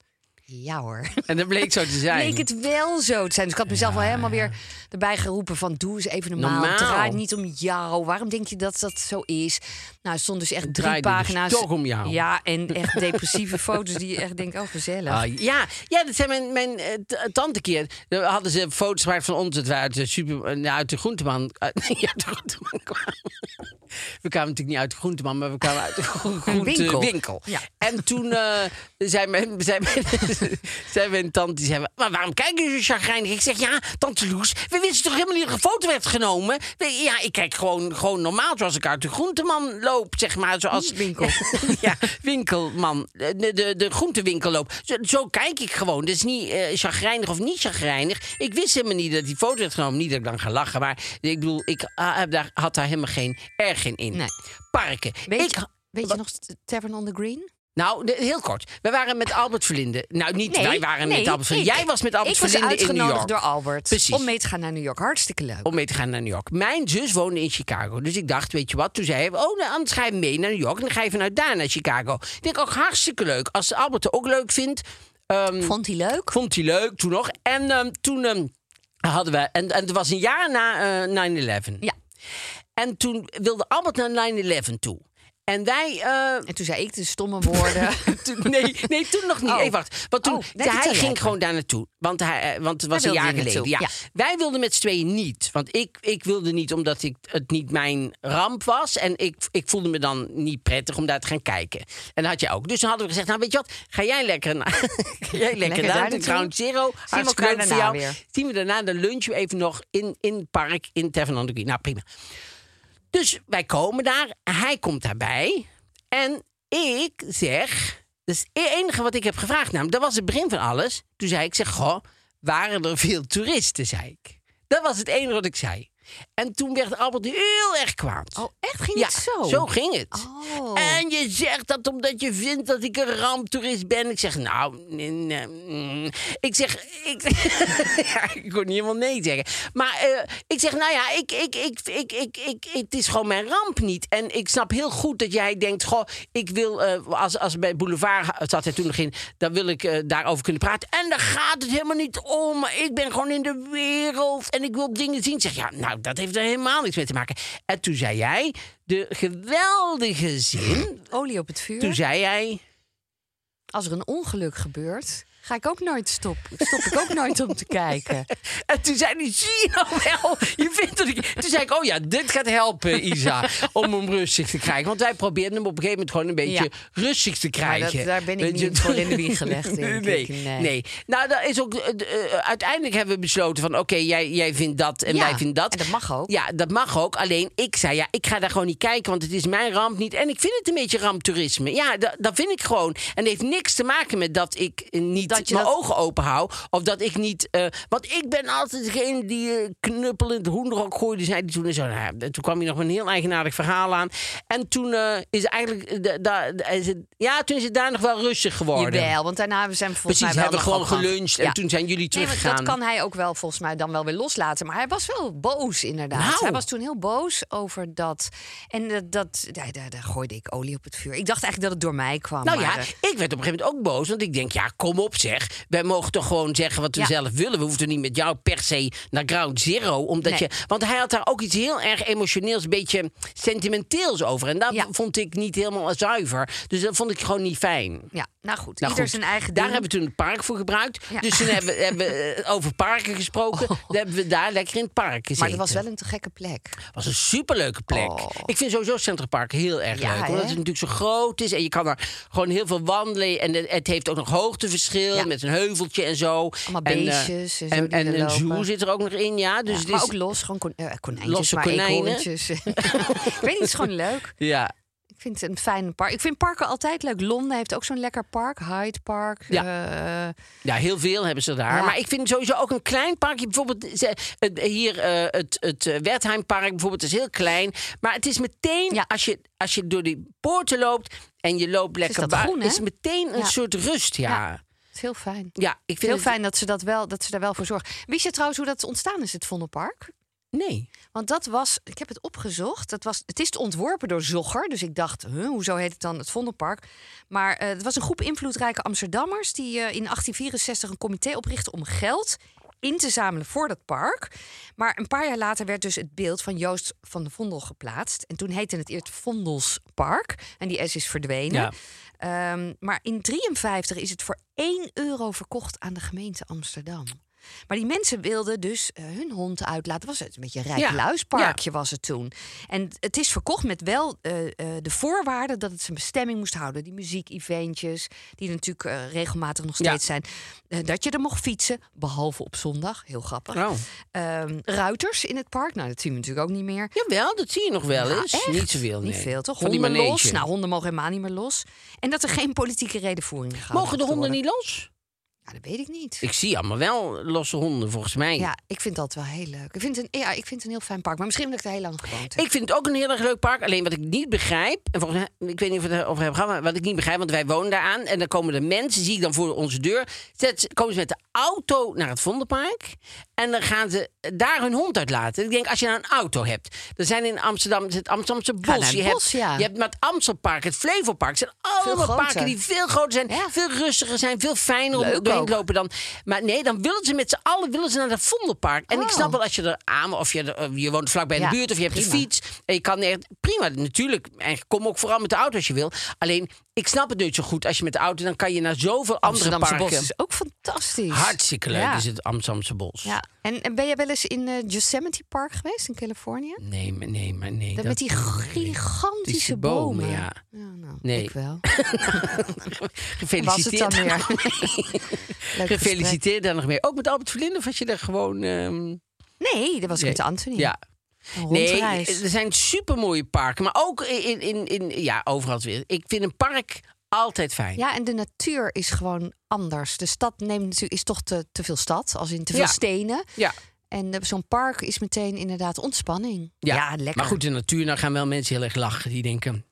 Ja hoor. En dat bleek zo te <laughs> zijn. Bleek het wel zo te zijn. Dus ik had mezelf al helemaal weer erbij geroepen van... doe eens even normaal. Normaal. Het draait niet om jou. Waarom denk je dat dat zo is? Nou, er stonden dus echt Het drie dus pagina's. toch om jou. Ja, en echt depressieve <laughs> foto's die je echt denkt, oh gezellig. Ah, ja, ja, dat zijn mijn, mijn t- tante keer. Daar hadden ze foto's gemaakt van ons. Dat wij uit de, super, eh, uit de groenteman. <laughs> Uit, de groenteman kwamen. We kwamen natuurlijk niet uit de groenteman, maar we kwamen uit de gro- groentewinkel. winkel. Ja. En toen eh, zei, mijn, zei, mijn, <laughs> zei mijn tante, die zei, maar waarom kijken jullie zo chagrijnig? Ik zeg, ja, tante Loes, we wisten toch helemaal niet dat er een foto werd genomen? Ja, ik kijk gewoon, gewoon normaal zoals ik uit de groenteman loop, zeg maar. Zoals, Winkel. <laughs> ja, winkelman. De, de, de groentewinkel loop. Zo, zo kijk ik gewoon. Dat is niet eh chagrijnig of niet chagrijnig. Ik wist helemaal niet dat die foto werd genomen. Niet dat ik dan ga lachen, maar ik bedoel, ik ah, heb daar, had daar helemaal geen erg in. In. Nee. Parken. Weet, ik, je, weet je nog Tavern on the Green? nou, de- heel kort. We waren met Albert Verlinde. Nou, niet Nee, wij waren nee, met Albert Verlinde. ik. Jij was met Albert ik was Verlinde in New uitgenodigd York. door Albert Precies. om mee te gaan naar New York. Hartstikke leuk. om mee te gaan naar New York. Mijn zus woonde in Chicago. Dus ik dacht, weet je wat? Toen zei hij, oh, nou, anders ga je mee naar New York. En dan ga je vanuit daar naar Chicago. Ik denk ook hartstikke leuk. Als Albert het ook leuk vindt. ehm, Vond hij leuk? vond hij leuk toen nog. En ehm, toen ehm, hadden we... En, en het was een jaar na eh, 9-11. Ja. En toen wilde Albert naar 9-11 toe. En wij... eh, En toen zei ik de stomme woorden. <laughs> toen- nee, nee, toen nog niet. Oh. Even wacht. Want toen, Oh, hij ging gewoon daar naartoe. Want, hij, eh, want het was Hij een jaar geleden. Ja. Wij wilden met z'n tweeën niet. Want ik, ik wilde niet omdat ik, het niet mijn ramp was. En ik, ik voelde me dan niet prettig om daar te gaan kijken. En dat had je ook. Dus dan hadden we gezegd, nou weet je wat, ga jij lekker naar, <laughs> ga jij lekker naar de. Ground Zero. Hartstikke elkaar leuk voor daarna jou. weer. Zien we daarna de lunch even nog in, in het park in Tervenandogie. Nou prima. Dus wij komen daar, hij komt daarbij. En ik zeg, dat is het enige wat ik heb gevraagd. Namelijk, dat was het begin van alles. Toen zei ik, zeg, goh, waren er veel toeristen, zei ik. Dat was het enige wat ik zei. En toen werd Albert heel erg kwaad. Oh, echt? Ging ja, het zo? zo ging het. Oh. En je zegt dat omdat je vindt dat ik een ramptoerist ben. Ik zeg, nou, nee, nee, mm. ik zeg, ik, <laughs> ja, ik kon niet helemaal nee zeggen. Maar eh, ik zeg, nou ja, ik, ik, ik, ik, ik, ik, het is gewoon mijn ramp niet. En ik snap heel goed dat jij denkt, goh, ik wil, eh, als, als bij Boulevard zat hij toen nog in, dan wil ik eh, daarover kunnen praten. En daar gaat het helemaal niet om. Ik ben gewoon in de wereld en ik wil dingen zien. Ik zeg, ja, nou, dat heeft er helemaal niks mee te maken. En toen zei jij, de geweldige zin. Olie op het vuur. Toen zei jij. Als er een ongeluk gebeurt, ga ik ook nooit stoppen. Stop ik ook nooit om te kijken. <laughs> En toen zei hij: Zie je nou wel? Je vindt dat ik. Toen zei ik: Oh ja, dit gaat helpen, Isa. om hem rustig te krijgen. Want wij probeerden hem op een gegeven moment gewoon een beetje Ja. rustig te krijgen. dat- daar ben ik Weet niet voor in de wieg gelegd, <laughs> denk nee, ik. Nee. nee. Nou, dat is ook. eh, eh, uiteindelijk hebben we besloten van: Oké, jij, jij vindt dat en Ja, wij vinden dat. en dat mag ook. Ja, dat mag ook. Alleen ik zei: Ja, ik ga daar gewoon niet kijken, want het is mijn ramp niet. En ik vind het een beetje ramptoerisme. Ja, dat, dat vind ik gewoon. En het heeft niks te maken met dat ik eh, niet Dat je mijn dat- ogen open hou. Of dat ik niet. eh, want ik ben altijd degene die eh, knuppel in het hoenderhok gooide. Zei hij toen en zo. Nou, toen kwam hij nog een heel eigenaardig verhaal aan. En toen eh, is eigenlijk. eh, da- da- da- is het, ja, toen is het daar nog wel rustig geworden. Jawel, want daarna zijn we volgens Precies, mij hebben we gewoon geluncht en toen zijn jullie Nee, teruggegaan. dat kan hij ook wel volgens mij dan wel weer loslaten. Maar hij was wel boos inderdaad. Nou. Hij was toen heel boos over dat. En dat, dat ja, daar, daar gooide ik olie op het vuur. Ik dacht eigenlijk dat het door mij kwam. Nou maar, ja, ik werd op een gegeven moment ook boos. Want ik denk, ja, kom op zeg. Wij mogen toch gewoon zeggen wat we Ja. zelf willen. We hoeven niet met jou per se naar Ground Zero. Omdat Nee. je, want hij had daar ook iets heel erg emotioneels, een beetje sentimenteels over. En dat Ja. vond ik niet helemaal zuiver. Dus dat vond ik gewoon niet fijn. ja, nou goed. Nou ieder zijn eigen daar ding. hebben we toen het park voor gebruikt. Ja. Dus toen hebben, we- hebben we eh, over parken gesproken. Dan hebben we daar lekker in het park gezeten. Maar het was wel een te gekke plek. was een superleuke plek. Oh. Ik vind sowieso Central Park heel erg leuk. hè? Omdat het natuurlijk zo groot is. En je kan er gewoon heel veel wandelen. En het- het heeft ook nog hoogteverschil. Ja. met een heuveltje en zo. Allemaal en, eh, beestjes en een zoo zit er ook nog in, ja. Dus maar is, ook los, gewoon kon, eh, konijntjes, Losse maar konijnen. <laughs> ik weet niet, het is gewoon leuk. Ja. Ik vind het een fijn park. Ik vind parken altijd leuk. Londen heeft ook zo'n lekker park. Hyde Park. Ja. eh, ja, heel veel hebben ze daar. Ja. Maar ik vind sowieso ook een klein parkje. Bijvoorbeeld het- hier eh, het, het Wertheimpark bijvoorbeeld is heel klein. Maar het is meteen, Ja. als, je, als je door die poorten loopt... en je loopt lekker dat bui- groen, hè? is meteen een soort rust, ja. Ja. Ja, heel fijn. ik vind Heel het... fijn dat ze, dat, wel, dat ze daar wel voor zorgen. Wist je trouwens hoe dat ontstaan is, het Vondelpark? Nee. Want dat was, ik heb het opgezocht. Dat was, het is ontworpen door Zogger. Dus ik dacht, huh, hoezo heet het dan het Vondelpark? Maar eh, het was een groep invloedrijke Amsterdammers die eh, in 1864 een comité oprichtten om geld in te zamelen voor dat park. Maar een paar jaar later werd dus het beeld van Joost van de Vondel geplaatst. En toen heette het eerst Vondelspark. En die S is verdwenen. Ja. Ehm, maar in 53 is het voor 1 euro verkocht aan de gemeente Amsterdam. Maar die mensen wilden dus eh, hun hond uitlaten. Was het een beetje een rijk Ja, luisparkje was het toen. En het is verkocht met wel eh, eh, de voorwaarde dat het zijn bestemming moest houden. Die muziek-eventjes, die natuurlijk regelmatig nog steeds zijn. Dat je er mocht fietsen, behalve op zondag. Heel grappig. Oh. Ehm, ruiters in het park, nou dat zien we natuurlijk ook niet meer. Jawel, dat zie je nog wel Nou, eens. echt? Niet zoveel, nee. Niet veel, toch? Van die Honden los. Nou, honden mogen helemaal niet meer los. En dat er geen politieke redenvoering gehouden Mogen de honden worden. niet los? Ja, dat weet ik niet. Ik zie allemaal wel losse honden, volgens mij. Ja, ik vind dat wel heel leuk. Ik vind, het een, ja, ik vind het een heel fijn park. Maar misschien omdat ik er heel lang gewoond heb. Ik vind het ook een heel erg leuk park. Alleen wat ik niet begrijp, en volgens mij, ik weet niet of we het erover hebben gehad, maar wat ik niet begrijp, want wij wonen daar aan. En dan komen de mensen, zie ik dan voor onze deur, zet, komen ze met de auto naar het Vondelpark. En dan gaan ze daar hun hond uitlaten. Ik denk, als je nou een auto hebt, dan zijn in Amsterdam het Amsterdamse bos. je, bos, hebt, ja. je hebt met het Amstelpark, het Flevopark. Het zijn allemaal parken die veel groter zijn, Ja. veel rustiger zijn, veel fijner om Leuk doorheen eind lopen dan. Maar nee, dan willen ze met z'n allen willen ze naar het Vondelpark. En ik Oh. snap wel als je er aan, of je, er- je woont vlakbij Ja, de buurt, of je hebt prima. een fiets. En je kan echt, prima, natuurlijk. En kom ook vooral met de auto als je wil. Alleen, ik snap het niet zo goed. Als je met de auto, dan kan je naar zoveel andere parken. bos is ook fantastisch. Hartstikke leuk Ja. is het Amsterdamse bos. Ja. En, en ben jij wel eens in eh, Yosemite Park geweest in Californië? Nee, maar nee, maar nee. Dat met die gigantische bomen. bomen, ja. nou, Nee. ik wel. <laughs> <laughs> Gefeliciteerd. Was het dan weer? <laughs> Gefeliciteerd daar nog mee. Ook met Albert Verlinde of was je er gewoon... ehm, Nee, dat was Nee. met Anthony. Ja. Nee, er zijn supermooie parken. Maar ook in, in, in, ja, overal weer. Ik vind een park altijd fijn. Ja, en de natuur is gewoon anders. De stad neemt natuurlijk, is toch te, te veel stad, als in te veel Ja. stenen. Ja. En eh, zo'n park is meteen inderdaad ontspanning. Ja, lekker. Maar goed, de natuur, dan gaan wel mensen heel erg lachen. Die denken,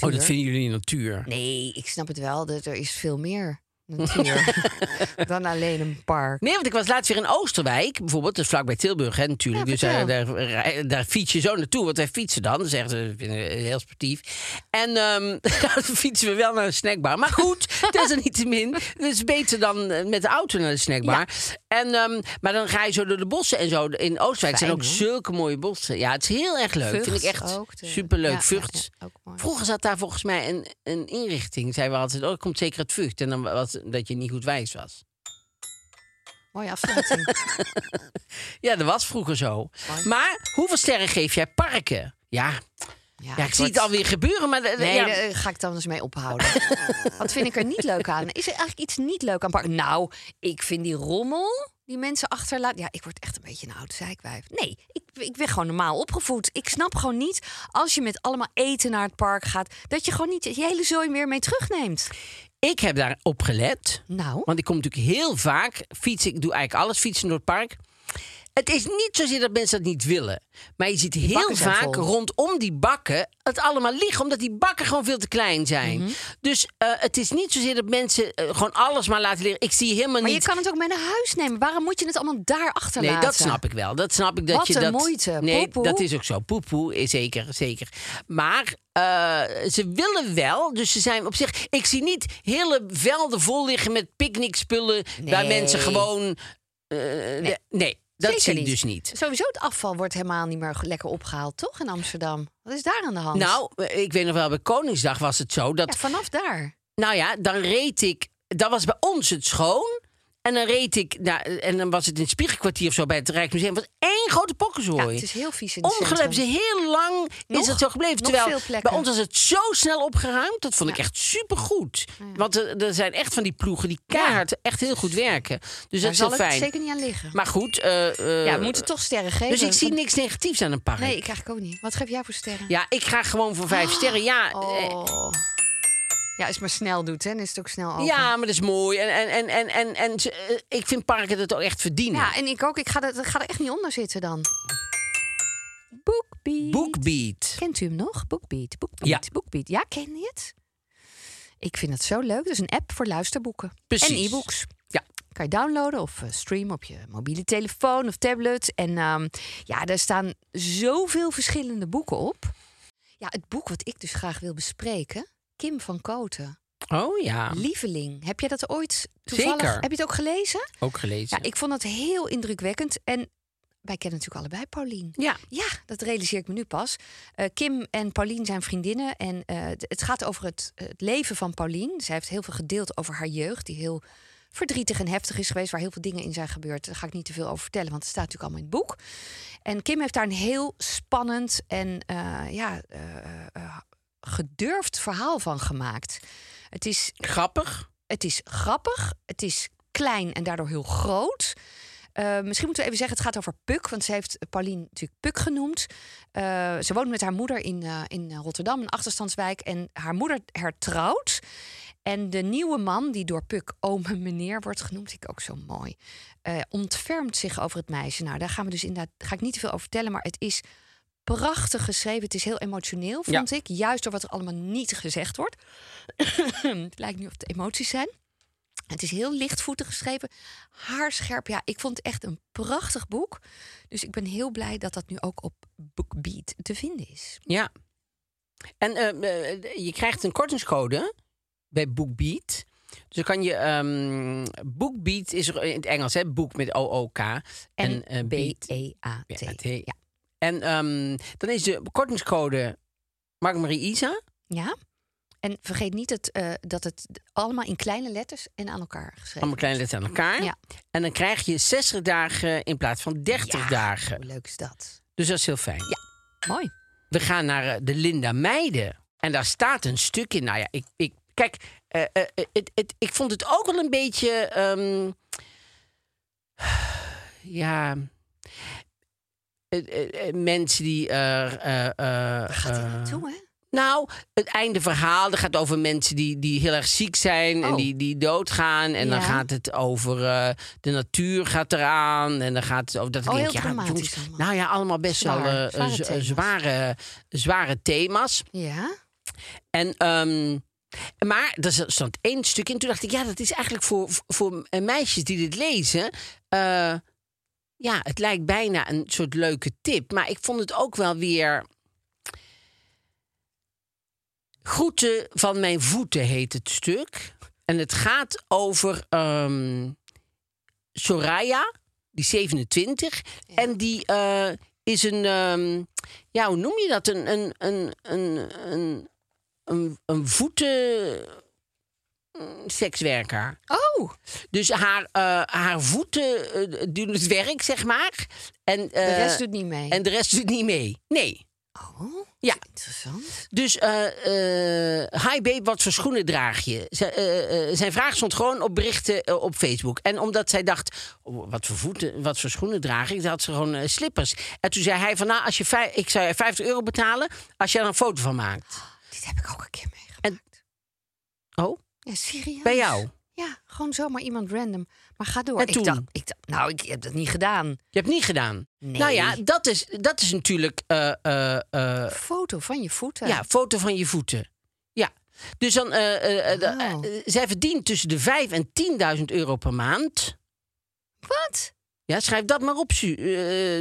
oh, dat vinden jullie natuur. Nee, ik snap het wel. dat Er is veel meer natuur <laughs> dan alleen een park. Nee, want ik was laatst weer in Oosterwijk, bijvoorbeeld. Dat is vlakbij Tilburg, hè, natuurlijk. Ja, dus daar, vertel. daar, daar fiets je zo naartoe. Want wij fietsen dan. Dat is echt eh, vinden we heel sportief. En ehm <laughs> dan fietsen we wel naar een snackbar. Maar goed, desalniettemin. Het is beter dan eh, met de auto naar de snackbar. En, ehm, maar dan ga je zo door de bossen en zo. In Oosterwijk zijn ook zulke mooie bossen. Ja, het is heel erg leuk. Vind ik echt de- superleuk. Ja, Vught. Vroeger zat daar volgens mij een, een inrichting. Zeiden we altijd, oh, er komt zeker het Vught. En dan was dat je niet goed wijs was. Mooie afsluiting. <laughs> Ja, dat was vroeger zo. Maar hoeveel sterren geef jij parken? Ja, ja ik zie het alweer gebeuren, maar... de- Nee, ja, daar ga ik dan eens mee ophouden. <laughs> Wat vind ik er niet leuk aan? Is er eigenlijk iets niet leuk aan park? Nou, ik vind die rommel die mensen achterlaten. Ja, ik word echt een beetje een oude zeikwijf. Nee, ik, ik ben gewoon normaal opgevoed. Ik snap gewoon niet als je met allemaal eten naar het park gaat, dat je gewoon niet je hele zooi meer mee terugneemt. Ik heb daarop gelet. Nou, Want ik kom natuurlijk heel vaak fietsen. Ik doe eigenlijk alles fietsen door het park. Het is niet zozeer dat mensen dat niet willen. Maar je ziet heel vaak rondom die bakken het allemaal liggen. Omdat die bakken gewoon veel te klein zijn. Mhm. Dus eh, het is niet zozeer dat mensen eh, gewoon alles maar laten liggen. Ik zie helemaal maar je niet... kan het ook mee naar huis nemen. Waarom moet je het allemaal daar achterlaten? Nee, dat snap ik wel. Dat snap ik dat Wat je een dat. moeite. Nee, Poepoe. dat is ook zo. Poepoe is zeker, zeker. Maar eh, ze willen wel. Dus ze zijn op zich. Ik zie niet hele velden vol liggen met picknickspullen. Waar mensen gewoon. eh, nee. nee, dat Zeker zie ik niet. dus niet. Sowieso het afval wordt helemaal niet meer lekker opgehaald, toch in Amsterdam? Wat is daar aan de hand? Nou, eh, ik weet nog wel, bij Koningsdag was het zo dat. ja, vanaf daar. Nou ja, dan reed ik. Dat was bij ons het schoon. En dan reed ik. Nou, en dan was het in het Spiegelkwartier of zo bij het Rijksmuseum. Was één grote pokkenzooi. Ja, het is heel vies in het Ongelooflijk, heel lang Nog? is het zo gebleven. Terwijl bij ons was het zo snel opgeruimd. Dat vond ik Ja. echt supergoed. Want er, er zijn echt van die ploegen die keihard echt heel goed werken. Dus dat Daar is zal heel het fijn. zeker niet aan liggen. Maar goed. eh, eh, ja, we moeten toch sterren geven. dus ik zie niks negatiefs aan een park. Nee, ik krijg ook niet. Wat geef jij voor sterren? Ja, ik ga gewoon voor vijf sterren. Ja, eh, Oh. Ja, als je maar snel doet, hè, dan is het ook snel over. ja, maar dat is mooi. En, en, en, en, en, en ze- eh, ik vind parken het ook echt verdienen. Ja, en ik ook. Ik ga, er, ik ga er echt niet onder zitten dan. Bookbeat. Bookbeat. Kent u hem nog? Bookbeat. Bookbeat. Ja. Bookbeat. Ja, ken je het? Ik vind het zo leuk. Het is een app voor luisterboeken. Precies. En e-books. Ja. Kan je downloaden of eh, streamen op je mobiele telefoon of tablet. En ehm, ja, daar staan zoveel verschillende boeken op. Ja, het boek wat ik dus graag wil bespreken. Kim van Koten. Oh ja, Lieveling. Heb jij dat ooit toevallig... Zeker. Heb je het ook gelezen? ook gelezen. Ja, ik vond het heel indrukwekkend. En wij kennen natuurlijk allebei Paulien. Ja. Ja, dat realiseer ik me nu pas. Eh, Kim en Paulien zijn vriendinnen. En eh, het gaat over het, het leven van Paulien. Zij heeft heel veel gedeeld over haar jeugd, die heel verdrietig en heftig is geweest, waar heel veel dingen in zijn gebeurd. Daar ga ik niet te veel over vertellen, want het staat natuurlijk allemaal in het boek. En Kim heeft daar een heel spannend en eh, ja, gedurfd verhaal van gemaakt. Het is Grappig. het is grappig, het is klein en daardoor heel groot. Eh, misschien moeten we even zeggen, het gaat over Puk. Want ze heeft Paulien natuurlijk Puk genoemd. Eh, ze woont met haar moeder in, eh, in Rotterdam, een achterstandswijk. En haar moeder hertrouwt. En de nieuwe man, die door Puk ome meneer wordt genoemd, ik ook zo mooi, ontfermt zich over het meisje. Nou, daar gaan we dus inderdaad, daar ga ik niet te veel over vertellen, maar het is prachtig geschreven. Het is heel emotioneel, Ja. vond ik. Juist door wat er allemaal niet gezegd wordt. <coughs> het lijkt nu of het emoties zijn. Het is heel lichtvoetig geschreven, haarscherp. Ja, ik vond het echt een prachtig boek. Dus ik ben heel blij dat dat nu ook op BookBeat te vinden is. Ja. En eh, eh, je krijgt een kortingscode bij BookBeat. Dus dan kan je... ehm BookBeat is er in het Engels, hè? Boek met O-O-K. En eh, Beat. B-E-A-T. Ja, T. Ja. En ehm, dan is de kortingscode Mark-Marie Isa. ja. En vergeet niet het, eh, dat het allemaal in kleine letters en aan elkaar geschreven Allemaal kleine letters aan elkaar. Ja. En dan krijg je 60 dagen in plaats van 30 Ja, dagen. Hoe leuk is dat? Dus dat is heel fijn. Ja. Mooi. We gaan naar eh, de Linda Meiden. En daar staat een stuk in. Nou ja, ik, ik, kijk, eh, ik vond het ook wel een beetje. ehm, <sighs> ja. Eh, eh, eh, mensen die. Waar gaat hij naartoe, hè? nou, het einde verhaal dat gaat over mensen die, die heel erg ziek zijn en Oh. die, die doodgaan. En dan gaat het over de natuur gaat eraan. En dan gaat het over dat ik Oh, denk, heel ja, jongens, nou ja, allemaal best Zwaar, wel eh, zware thema's. zware, zware thema's. Ja. En, ehm, maar er stond één stuk in. Toen dacht ik, ja, dat is eigenlijk voor, voor meisjes die dit lezen. Ja, het lijkt bijna een soort leuke tip. Maar ik vond het ook wel weer. Groeten van mijn voeten heet het stuk. En het gaat over ehm, Soraya, die 27. En die eh, is een, ehm, ja, hoe noem je dat? Een, een, een, een, een, een, voeten sekswerker. Oh, Dus haar, eh, haar voeten eh, doen het werk, zeg maar. En, de eh, rest doet niet mee. En de rest doet niet mee. Nee. Oh, Ja. interessant. Dus, eh eh hi babe, wat voor schoenen draag je? Z- eh, eh, zijn vraag stond gewoon op berichten eh, op Facebook. En omdat zij dacht, oh, wat voor voeten, wat voor schoenen draag ik? Dan had ze gewoon eh, slippers. En toen zei hij van, nou, als je ik zou je 50 euro betalen als je er een foto van maakt. Dit heb ik ook een keer meegemaakt. Oh, Ja, serieus? bij jou? Ja, gewoon zomaar iemand random. Maar ga door. En ik toen? dacht, ik dacht, nou, ik heb dat niet gedaan. Je hebt niet gedaan. Nee. Nou ja, dat is, dat is natuurlijk eh, Foto van je voeten. Ja, foto van je voeten. Ja. Dus dan, Oh. zij verdient tussen de 5 en 10.000 euro per maand. Wat? Ja, schrijf dat maar op, Su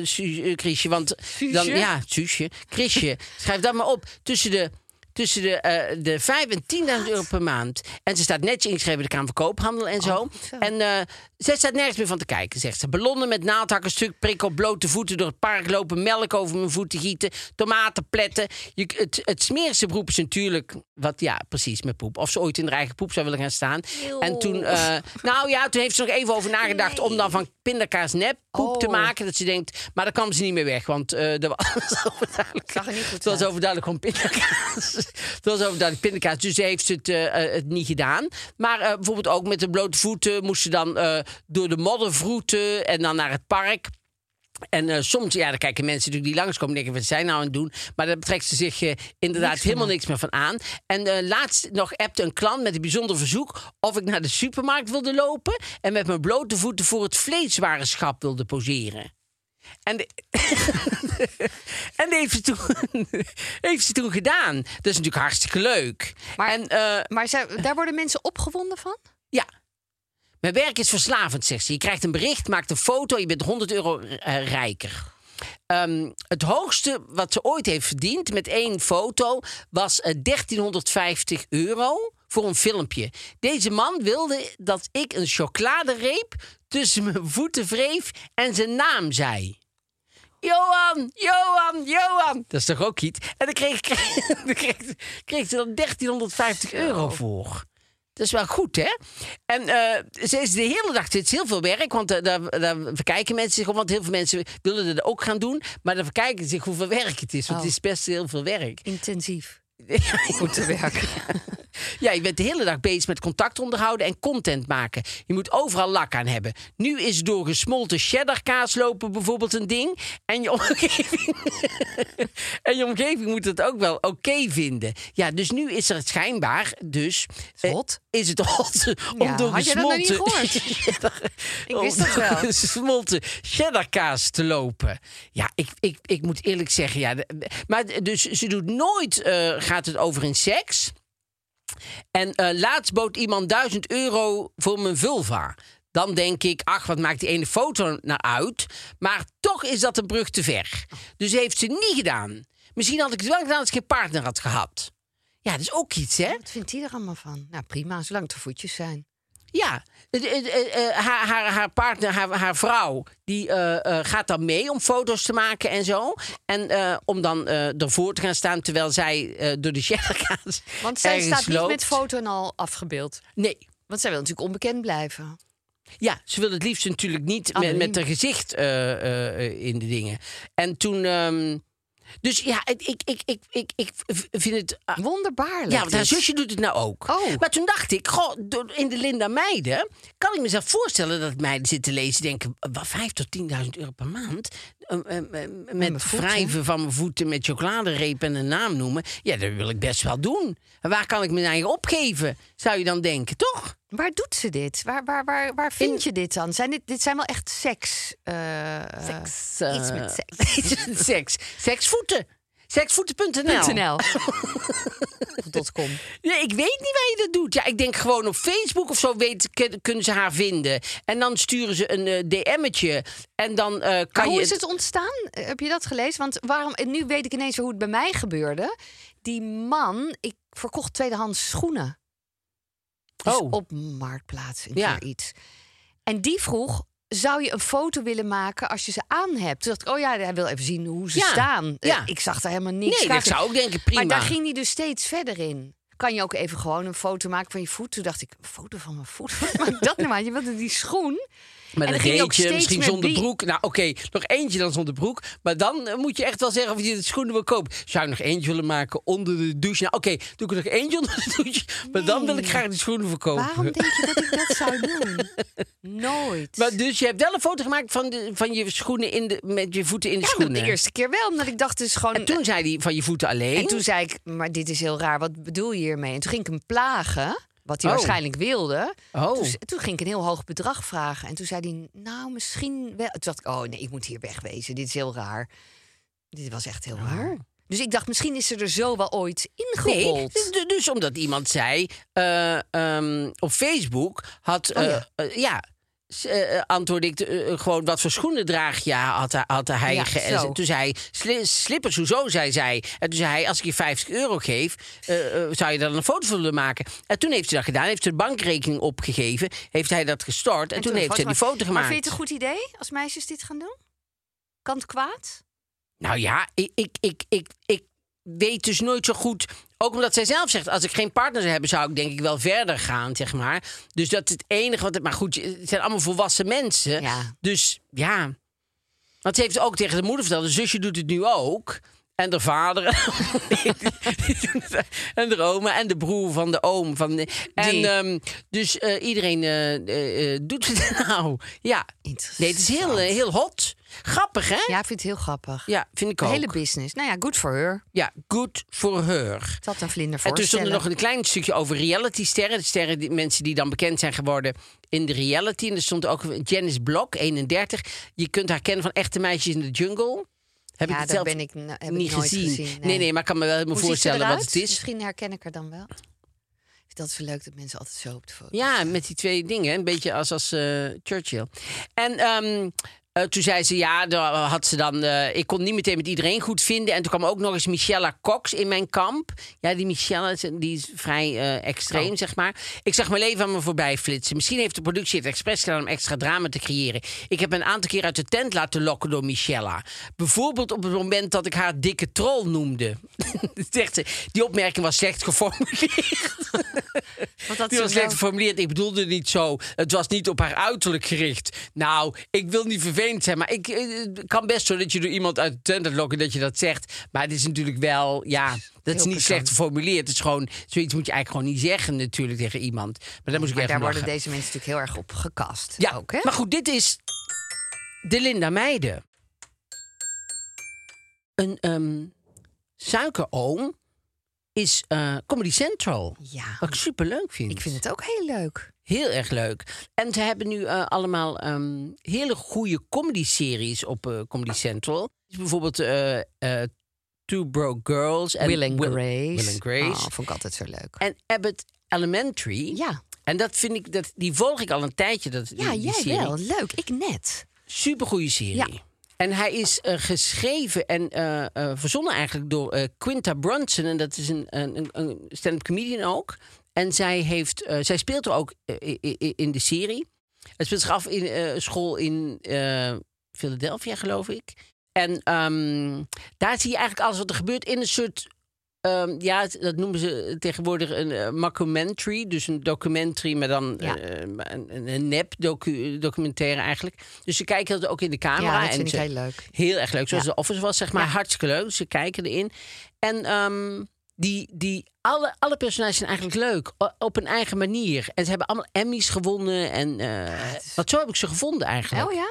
Su- Chrisje. Want dan, ja, Suusje, Chrisje. <laughs> schrijf dat maar op. Tussen de, tussen de, eh, de 5 en 10.000 euro per maand. En ze staat netjes ingeschreven bij de Kamer van Koophandel en zo. goed zo. En eh zij staat nergens meer van te kijken, zegt ze. Ballonnen met naaldhakken, stuk prik op blote voeten door het park lopen, melk over mijn voeten gieten, tomaten pletten. Je, het, het smerigste beroep is natuurlijk, wat ja, precies, met poep. Of ze ooit in haar eigen poep zou willen gaan staan. En toen, eh, <laughs> nou ja, toen heeft ze nog even over nagedacht om dan van pindakaas nep poep te Oh. maken. Dat ze denkt, maar daar kwam ze niet meer weg, want eh er <laughs> was overduidelijk. Zag er niet goed was overduidelijk gewoon pindakaas. het was overduidelijk pindakaas, dus ze heeft het, eh, het niet gedaan. Maar bijvoorbeeld ook met de blote voeten moest ze dan door de modder vroeten en dan naar het park. En eh, soms, ja, dan kijken mensen natuurlijk die langskomen en denken, wat zijn nou aan het doen? Maar daar trekt ze zich eh, inderdaad Niks helemaal niks meer van aan. En eh, laatst nog appte een klant met een bijzonder verzoek of ik naar de supermarkt wilde lopen en met mijn blote voeten voor het vleeswarenschap wilde poseren. En, de- <laughs> en heeft ze, toen, <laughs> heeft ze toen gedaan. Dat is natuurlijk hartstikke leuk. Maar- en, Maar daar worden mensen opgewonden van? ja. Mijn werk is verslavend, zegt ze. Je krijgt een bericht, maakt een foto, je bent 100 euro eh, rijker. Ehm, het hoogste wat ze ooit heeft verdiend met één foto was eh, 1350 euro voor een filmpje. Deze man wilde dat ik een chocoladereep tussen mijn voeten wreef en zijn naam zei. Johan, Johan, Johan. Dat is toch ook iets? En dan kreeg, <laughs> kreeg, kreeg ze dan 1350 euro voor. Dat is wel goed, hè? En eh, ze is de hele dag, het is heel veel werk, want eh, daar, daar verkijken mensen zich op. Want heel veel mensen willen dat ook gaan doen. Maar dan verkijken ze zich hoeveel werk het is. Want Oh. het is best heel veel werk. Intensief. <laughs> Goed te werken. Ja, je bent de hele dag bezig met contact onderhouden en content maken. Je moet overal lak aan hebben. Nu is door gesmolten cheddarkaas lopen bijvoorbeeld een ding. En je omgeving, <laughs> en je omgeving moet het ook wel oké vinden. Ja, dus nu is er schijnbaar dus... eh, hot. is het hot <laughs> om Ja, door had je dat niet gesmolten... <laughs> cheddar- Ik wist dat wel. gesmolten cheddarkaas te lopen. Ja, ik, ik, ik moet eerlijk zeggen... Ja, maar dus ze doet nooit... eh, gaat het over in seks... En eh, laatst bood iemand 1000 euro voor mijn vulva. Dan denk ik, ach, wat maakt die ene foto nou uit? Maar toch is dat een brug te ver. Dus heeft ze niet gedaan. Misschien had ik het wel gedaan als ik geen partner had gehad. Ja, dat is ook iets, hè? Wat vindt hij er allemaal van? Nou, prima, zolang het er voetjes zijn. Ja, eh, haar, haar, haar partner, haar, haar vrouw, die eh, eh, gaat dan mee om foto's te maken en zo. En om dan ervoor te gaan staan terwijl zij door de shelter gaat. Want zij staat niet loopt. met foto en al afgebeeld. Nee. Want zij wil natuurlijk onbekend blijven. Ja, ze wil het liefst natuurlijk niet met, Anoniem. met haar gezicht in de dingen. En toen. ehm, dus ja, ik, ik, ik, ik, ik, ik vind het. ah, Wonderbaarlijk. ja, want haar dit. zusje doet het nou ook. Oh. Maar toen dacht ik, goh, in de Linda Meiden kan ik mezelf voorstellen dat meiden zitten lezen denken, wat 5 tot 10.000 euro per maand eh, eh, eh, met wrijven van mijn voeten met chocoladereep en een naam noemen. Ja, dat wil ik best wel doen. En waar kan ik mijn eigen opgeven? Zou je dan denken, toch? Waar doet ze dit? Waar, waar, waar, waar vind je dit dan? Zijn dit, dit zijn wel echt seks. eh, Seks, iets eh, met seks. <laughs> iets met seks. Seksvoeten. Seksvoeten.nl. <laughs> .com. Nee, ik weet niet waar je dat doet. Ja, ik denk gewoon op Facebook of zo weet, kun- kunnen ze haar vinden. En dan sturen ze een eh, DM'tje. En dan eh, Maar kan hoe je... is het ontstaan? Eh, Heb je dat gelezen? Want waarom, nu weet ik ineens hoe het bij mij gebeurde. Die man, ik verkocht tweedehands schoenen. Dus Oh. op Marktplaats Ja. keer iets. En die vroeg, zou je een foto willen maken als je ze aan hebt? Toen dacht ik, oh ja, hij wil even zien hoe ze Ja, staan. Eh, ja. ik zag daar helemaal niks Nee, dat zou ook denken, prima. Maar daar ging hij dus steeds verder in. Kan je ook even gewoon een foto maken van je voet? Toen dacht ik, een foto van mijn voet? <laughs> Wat maakt dat nou uit? Je wilde die schoen. Met en een reetje, misschien zonder broek. Nou, oké, nog eentje dan zonder broek. Maar dan eh, moet je echt wel zeggen of je de schoenen wil kopen. Zou je nog eentje willen maken onder de douche? Nou, oké, doe ik er nog eentje onder de douche. Maar dan wil ik graag die schoenen verkopen. Waarom denk je dat ik dat zou doen? <laughs> Nooit. Maar dus je hebt wel een foto gemaakt van, de, van je schoenen in de, met je voeten in de ja, schoenen. de eerste keer wel, omdat ik dacht dus gewoon... En toen zei hij van je voeten alleen. En toen zei ik, maar dit is heel raar, wat bedoel je hiermee? En toen ging ik hem plagen, wat hij Oh. waarschijnlijk wilde. Oh. Toen, toen ging ik een heel hoog bedrag vragen. En toen zei hij, nou, misschien wel. Toen dacht ik, oh nee, ik moet hier wegwezen. Dit is heel raar. Dit was echt heel raar. Dus ik dacht, misschien is er er zo wel ooit Nee, ingerold. dus, dus omdat iemand zei eh, ehm, op Facebook had Oh, eh, ja. eh, ja. S- eh, antwoordde ik eh, eh, gewoon wat voor schoenen draag je had, hij- had hij Ja, ge- en Toen zei hij sli slippers, hoezo zei zij. En toen zei hij als ik je 50 euro geef, eh, eh, zou je dan een foto van willen maken. En toen heeft hij dat gedaan, heeft ze de bankrekening opgegeven, heeft hij dat gestort en, toen, heeft ze die foto Maar gemaakt. vind je het een goed idee als meisjes dit gaan doen? Kan het kwaad? Nou ja, ik, ik, ik, ik, ik weet dus nooit zo goed. Ook omdat zij zelf zegt, als ik geen partner zou hebben, zou ik denk ik wel verder gaan, zeg maar. Dus dat is het enige wat. Maar goed, het zijn allemaal volwassen mensen. Ja. Dus ja. Want ze heeft ook tegen de moeder verteld, de zusje doet het nu ook. En de vader. <laughs> en de oma en de broer van de oom. Van de, en, ehm, dus eh, iedereen eh, eh, doet het <laughs> nou. Ja. Nee, het is heel, heel hot. Grappig, hè? Ja, ik vind het heel grappig. Ja, vind ik De ook. hele business. Nou ja, good for her. Ja, good for her. Had een vlinder En toen stond er nog een klein stukje over reality-sterren. De sterren, die, mensen die dan bekend zijn geworden in de reality. En er stond ook Janice Blok, 31. Je kunt haar kennen van Echte Meisjes in de Jungle. Heb Ja, ik het dat zelf ben ik, heb ik niet nooit gezien. gezien, nee. nee, maar ik kan me wel ze voorstellen wat het is. Misschien herken ik haar dan wel. Dat zo leuk dat mensen altijd zo op de foto Ja, met die twee dingen. Een beetje als, als eh, Churchill. En ehm, eh, toen zei ze, ja, daar had ze dan... eh, ik kon niet meteen met iedereen goed vinden. En toen kwam ook nog eens Michelle Cox in mijn kamp. Ja, die Michelle is- die is vrij eh, extreem, Oh. zeg maar. Ik zag mijn leven aan me voorbij flitsen. Misschien heeft de productie het expres gedaan om extra drama te creëren. Ik heb een aantal keer uit de tent laten lokken door Michelle. Bijvoorbeeld op het moment dat ik haar dikke troll noemde. <laughs> Zegt ze, die opmerking was slecht geformuleerd. <laughs> Want Die was slecht geformuleerd. Ik bedoelde niet zo. Het was niet op haar uiterlijk gericht. Nou, ik wil niet vervelend zijn, maar ik eh, het kan best zo dat je door iemand uit de tent laat lokken dat je dat zegt. Maar het is natuurlijk wel, ja, dat is niet slecht geformuleerd. Het is gewoon, zoiets moet je eigenlijk gewoon niet zeggen natuurlijk tegen iemand. Maar daar moest ik Maar daar worden lachen. deze mensen natuurlijk heel erg op gekast. Ja, ook, hè? maar goed, dit is de Linda Meijden. Een ehm suikeroom is eh, Comedy Central. Ja, Wat ik super leuk vind. ik vind het ook heel leuk. Heel erg leuk. En ze hebben nu eh, allemaal ehm, hele goede comedy-series op eh, Comedy Central. Dus bijvoorbeeld eh, Two Broke Girls. En Will and Will- Grace. Will and Grace. Oh, vond ik altijd zo leuk. En Abbott Elementary. Ja, En dat vind ik, dat, die volg ik al een tijdje. Dat, ja die, die jij serie. wel. Leuk. Ik net. Supergoeie serie. Ja. En hij is geschreven en verzonnen eigenlijk door Quinta Brunson. En dat is een, een- een stand-up comedian ook. En zij, heeft, eh, zij speelt er ook eh, in de serie. Het speelt zich af in eh, school in Philadelphia, geloof ik. En ehm, daar zie je eigenlijk alles wat er gebeurt in een soort... ehm, ja, dat noemen ze tegenwoordig een eh, mockumentary. Dus een documentary, maar dan Ja. een, nep docu, documentaire eigenlijk. Dus ze kijken dat ook in de camera. Ja, dat en vind ik ze- heel leuk. Heel erg leuk. Zoals Ja. de Office was, zeg maar. Hartstikke leuk. Ze kijken erin. En ehm, die, die, alle, alle personages zijn eigenlijk leuk. o- Op een eigen manier. En ze hebben allemaal Emmys gewonnen. En eh, wat zo heb ik ze gevonden eigenlijk. Oh ja?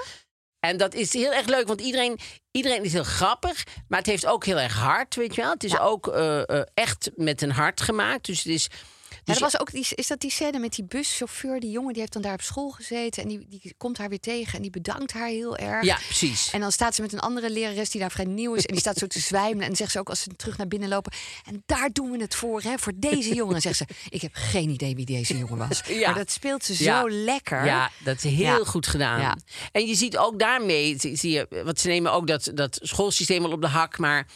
En dat is heel erg leuk, want iedereen, iedereen is heel grappig. Maar het heeft ook heel erg hard, weet je wel. Het is Ja. ook eh, eh, echt met een hart gemaakt. Dus het is... Ja, er was ook die, is dat die scène met die buschauffeur? Die jongen die heeft dan daar op school gezeten. En die, die komt haar weer tegen. En die bedankt haar heel erg. ja, precies. En dan staat ze met een andere lerares die daar vrij nieuw is. En die staat zo te zwijmelen. En zegt ze ook als ze terug naar binnen lopen. En daar doen we het voor, hè, voor deze jongen. En zegt ze, ik heb geen idee wie deze jongen was. <laughs> Ja. Maar dat speelt ze Ja. zo lekker. Ja, dat is heel Ja. goed gedaan. En je ziet ook daarmee, zie je, want ze nemen ook dat, dat schoolsysteem wel op de hak, maar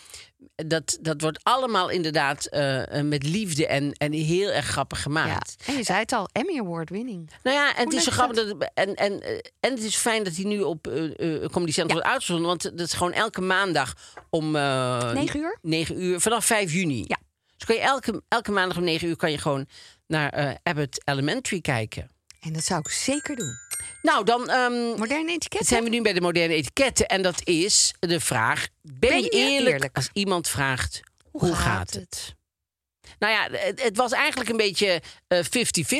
dat, dat wordt allemaal inderdaad eh, eh, met liefde en, en heel erg grappig Ja. gemaakt. En je zei het al, Emmy Award winning. Nou ja, en het is zo grappig dat het- en, en, eh, en het is fijn dat hij nu op eh eh, Comedy Central wordt uitgezonden, want dat is gewoon elke maandag om eh, 9 uur? 9 uur vanaf 5 juni. Ja. Dus kan je elke, elke maandag om 9 uur kan je gewoon naar Abbott Elementary kijken. En dat zou ik zeker doen. Nou, dan ehm, Moderne zijn we nu bij de moderne etiketten. En dat is de vraag: ben, Ben je eerlijk, eerlijk? als iemand vraagt hoe, Hoe gaat, gaat het? Nou ja, het, het was eigenlijk een beetje eh, 50-50.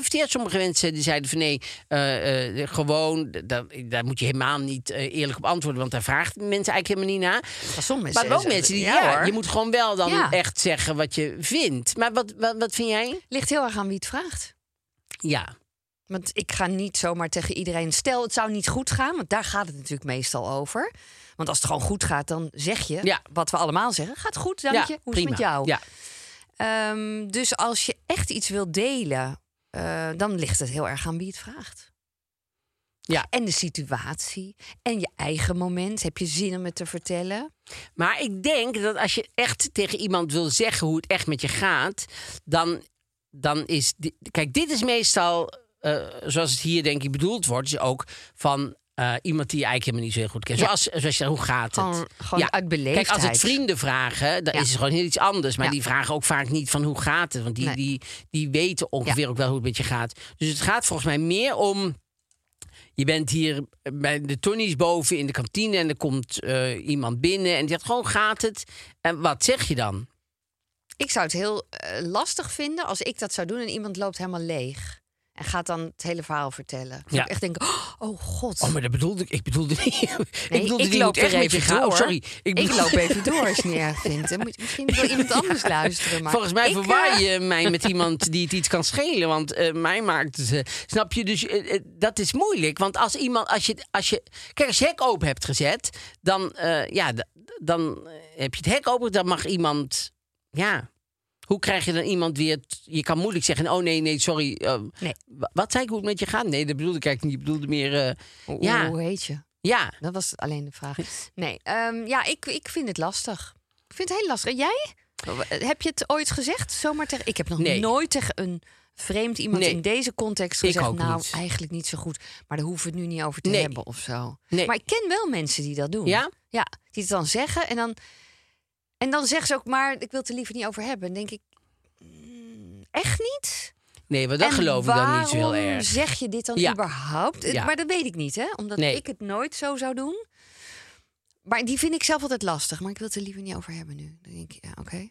hè. Sommige mensen die zeiden van nee, eh, eh, gewoon, daar, daar moet je helemaal niet eh, eerlijk op antwoorden, want daar vraagt mensen eigenlijk helemaal niet naar. Maar sommige Maar mensen ook zeggen- mensen die, ja, je moet gewoon wel dan Ja. echt zeggen wat je vindt. Maar wat, wat, wat vind jij? Ligt heel erg aan wie het vraagt. Ja, Want ik ga niet zomaar tegen iedereen. Stel, het zou niet goed gaan, want daar gaat het natuurlijk meestal over. Want als het gewoon goed gaat, dan zeg je Ja. wat we allemaal zeggen. Gaat goed, dank ja je. Hoe is het met jou? Ja. Ehm, dus als je echt iets wilt delen, eh, dan ligt het heel erg aan wie het vraagt. Ja. En de situatie. En je eigen moment. Heb je zin om het te vertellen? Maar ik denk dat als je echt tegen iemand wil zeggen hoe het echt met je gaat, dan, dan is. Kijk, dit is meestal, eh, zoals het hier denk ik bedoeld wordt, is ook van. eh, iemand die je eigenlijk helemaal niet zo heel goed kent. Ja. Zoals, zoals je hoe gaat het? Gewoon- gewoon uit beleefdheid. Kijk, als het vrienden vragen, dan Ja. is het gewoon heel iets anders. Maar die vragen ook vaak niet van hoe gaat het. Want die, Nee. die, die weten ongeveer ook wel hoe het met je gaat. Dus het gaat volgens mij meer om... Je bent hier bij de Tonnies boven in de kantine en er komt eh, iemand binnen en die zegt gewoon gaat het. En wat zeg je dan? Ik zou het heel eh, lastig vinden als ik dat zou doen en iemand loopt helemaal leeg. En gaat dan het hele verhaal vertellen. Ja. ik echt denken, oh god. Oh, maar dat bedoelde ik. Ik bedoelde niet. <laughs> Nee, ik bedoelde ik die loop er even door. Oh, sorry. Ik, loop even <laughs> door als je niet erg vindt. Dan moet je misschien door iemand anders luisteren. Maar Volgens mij ik, eh, je mij met iemand die het iets kan schelen. Want eh, mij maakt het. eh, snap je? Dus dat is moeilijk. Want als iemand. Als je, als je, kijk, als je hek open hebt gezet. Dan, ja, dan heb je het hek open. Dan mag iemand. Ja. Hoe krijg je dan iemand weer. Je kan moeilijk zeggen. Oh nee, nee, sorry. eh, Nee. Wat zei ik hoe het met je gaat? Nee, dat bedoelde ik eigenlijk niet. Ik bedoelde meer. eh, hoe, ja. hoe heet je? ja. Dat was alleen de vraag. Nee, ehm, ja, ik, ik vind het lastig. Ik vind het heel lastig. En jij? Heb je het ooit gezegd? Zomaar tegen. Ik heb nog Nee. nooit tegen een vreemd iemand Nee. in deze context gezegd. nou, niet. eigenlijk niet zo goed. Maar daar hoeven we het nu niet over te Nee. hebben of zo. Nee. Maar ik ken wel mensen die dat doen. Ja? Ja, die het dan zeggen en dan. En dan zeggen ze ook maar, ik wil het er liever niet over hebben. Dan denk ik, mm, echt niet? Nee, maar dat En geloof ik dan niet zo heel waarom erg. zeg je dit dan Ja. überhaupt? Eh, Ja. Maar dat weet ik niet, hè? Omdat Nee. ik het nooit zo zou doen. Maar die vind ik zelf altijd lastig. Maar ik wil het er liever niet over hebben nu. Dan denk ik, ja, oké.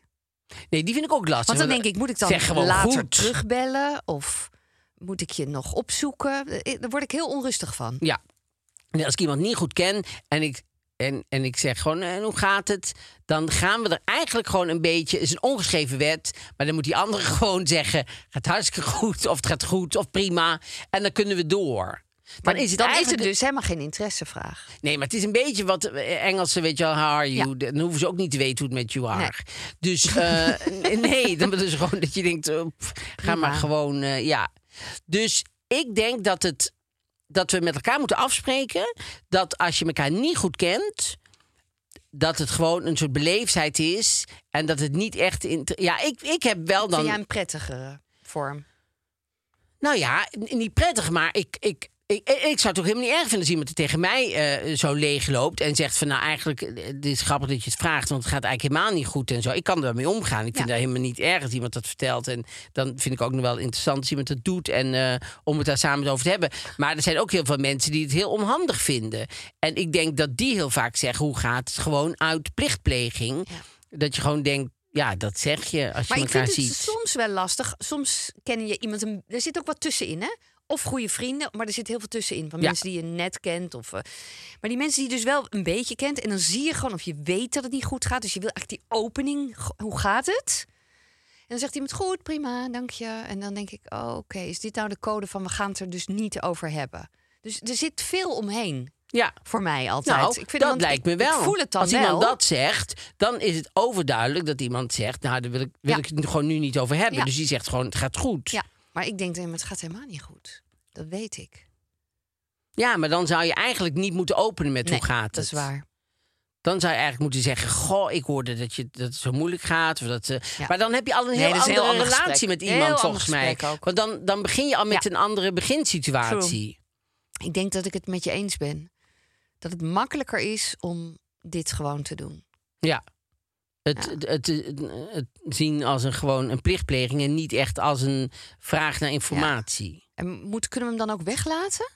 Nee, die vind ik ook lastig. Want dan denk ik, moet ik dan zeg later goed. terugbellen? Of moet ik je nog opzoeken? Eh, Daar word ik heel onrustig van. Ja. En als ik iemand niet goed ken en ik, en, en ik zeg gewoon, en hoe gaat het? Dan gaan we er eigenlijk gewoon een beetje, het is een ongeschreven wet, maar dan moet die andere <laughs> gewoon zeggen, gaat hartstikke goed, of het gaat goed, of prima. En dan kunnen we door. Maar dan is het dan is dus helemaal geen interessevraag. Nee, maar het is een beetje wat eh, Engelsen, weet je wel, how are you? Ja. Dan hoeven ze ook niet te weten hoe het met you are. Nee. Dus eh, <laughs> nee, dan is gewoon dat je denkt, oh, pff, ga maar gewoon, eh, ja. Dus ik denk dat, het, dat we met elkaar moeten afspreken dat als je elkaar niet goed kent, dat het gewoon een soort beleefdheid is. En dat het niet echt... In, ja, ik, ik heb wel dan... Vind jij een prettigere vorm? Nou ja, niet prettig, maar ik, ik, ik, ik zou het ook helemaal niet erg vinden als iemand er tegen mij eh, zo leeg loopt en zegt van nou eigenlijk, eh, het is grappig dat je het vraagt, want het gaat eigenlijk helemaal niet goed en zo. Ik kan er daarmee omgaan. Ik vind Ja. dat helemaal niet erg als iemand dat vertelt. En dan vind ik ook nog wel interessant als iemand dat doet en eh, om het daar samen over te hebben. Maar er zijn ook heel veel mensen die het heel onhandig vinden. En ik denk dat die heel vaak zeggen, hoe gaat het gewoon uit plichtpleging? Dat je gewoon denkt, ja, dat zeg je als je Maar ik elkaar vind het ziet. soms wel lastig. Soms ken je iemand. Een, er zit ook wat tussenin, hè? Of goede vrienden, maar er zit heel veel tussenin. Van Ja. mensen die je net kent. Of, eh, maar die mensen die je dus wel een beetje kent. En dan zie je gewoon of je weet dat het niet goed gaat. Dus je wil eigenlijk die opening. Hoe gaat het? En dan zegt iemand goed, prima, dank je. En dan denk ik, oh, oké, is dit nou de code van we gaan het er dus niet over hebben? Dus er zit veel omheen. Ja, Voor mij altijd. Nou, ik vind, dat want lijkt me wel. Ik voel het dan Als wel. iemand dat zegt, dan is het overduidelijk dat iemand zegt... nou, daar wil ik, wil Ja. ik het gewoon nu niet over hebben. Ja. Dus die zegt gewoon, het gaat goed. Ja, maar ik denk, het gaat helemaal niet goed. Dat weet ik. Ja, maar dan zou je eigenlijk niet moeten openen met Nee, hoe gaat het. Dat is waar. Dan zou je eigenlijk moeten zeggen... goh, ik hoorde dat, je, dat het zo moeilijk gaat. Of dat. Ja. Maar dan heb je al een Nee, heel een andere heel ander relatie gesprek. met iemand, volgens mij. ook. Want dan, dan begin je al met Ja. een andere beginsituatie. Ik denk dat ik het met je eens ben. Dat het makkelijker is om dit gewoon te doen. Ja. Het, Ja. het, het, het zien als een, gewoon een plichtpleging... en niet echt als een vraag naar informatie. En moet, kunnen we hem dan ook weglaten?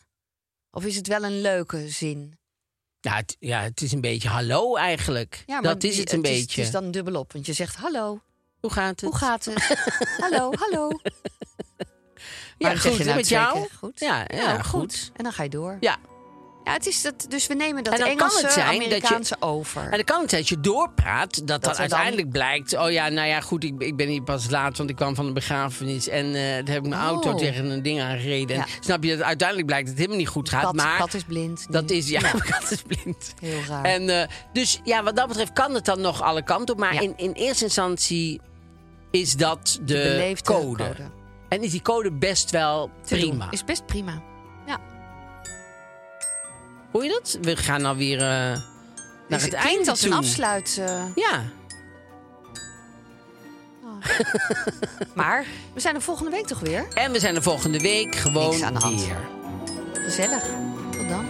Of is het wel een leuke zin? Ja, het, ja, het is een beetje hallo eigenlijk. Ja, maar dat is het een Is, beetje. het is dan dubbelop, want je zegt hallo, Hoe gaat het? hoe gaat het? <laughs> hallo, hallo. Ja, Waarom zeg goed. je nou met jou? goed? Ja, ja, Nou, goed. En dan ga je door. Ja. Ja, het is dat, dus we nemen dat En dan kan Engelse, het zijn dat je- Amerikaanse over. En dan kan het zijn als je doorpraat, dat, dat, dan- uiteindelijk blijkt... oh ja, nou ja, goed, ik, ik ben hier pas laat, want ik kwam van een begrafenis... en eh daar heb ik mijn auto Oh. tegen een ding aangereden. Ja. En snap je, dat uiteindelijk blijkt dat het helemaal niet goed gaat. kat, maar kat is blind. dat is, ja, kat <laughs> is blind. Heel raar. En, eh, dus ja, wat dat betreft kan het dan nog alle kanten op. Maar Ja. in, in eerste instantie is dat de, code. code. En is die code best wel Te doen. prima. Is best prima. Hoor je dat? We gaan alweer eh naar Dus het einde als een toe. afsluit. eh, Ja. <laughs> maar we zijn er volgende week toch weer? En we zijn er volgende week gewoon Niks aan de hand. weer. Gezellig. Tot dan.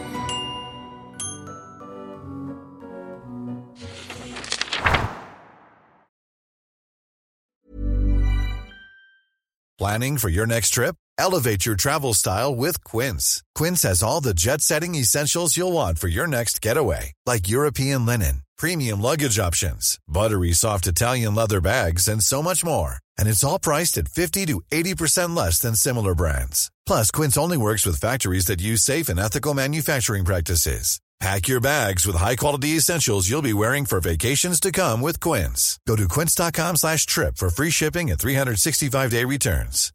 Planning for your next trip? Elevate your travel style with Quince. Quince has all the jet setting essentials you'll want for your next getaway, like European linen, premium luggage options, buttery soft Italian leather bags, and so much more. And it's all priced at 50 to 80% less than similar brands. Plus, Quince only works with factories that use safe and ethical manufacturing practices. Pack your bags with high-quality essentials you'll be wearing for vacations to come with Quince. Go to quince.com slash trip for free shipping and 365-day returns.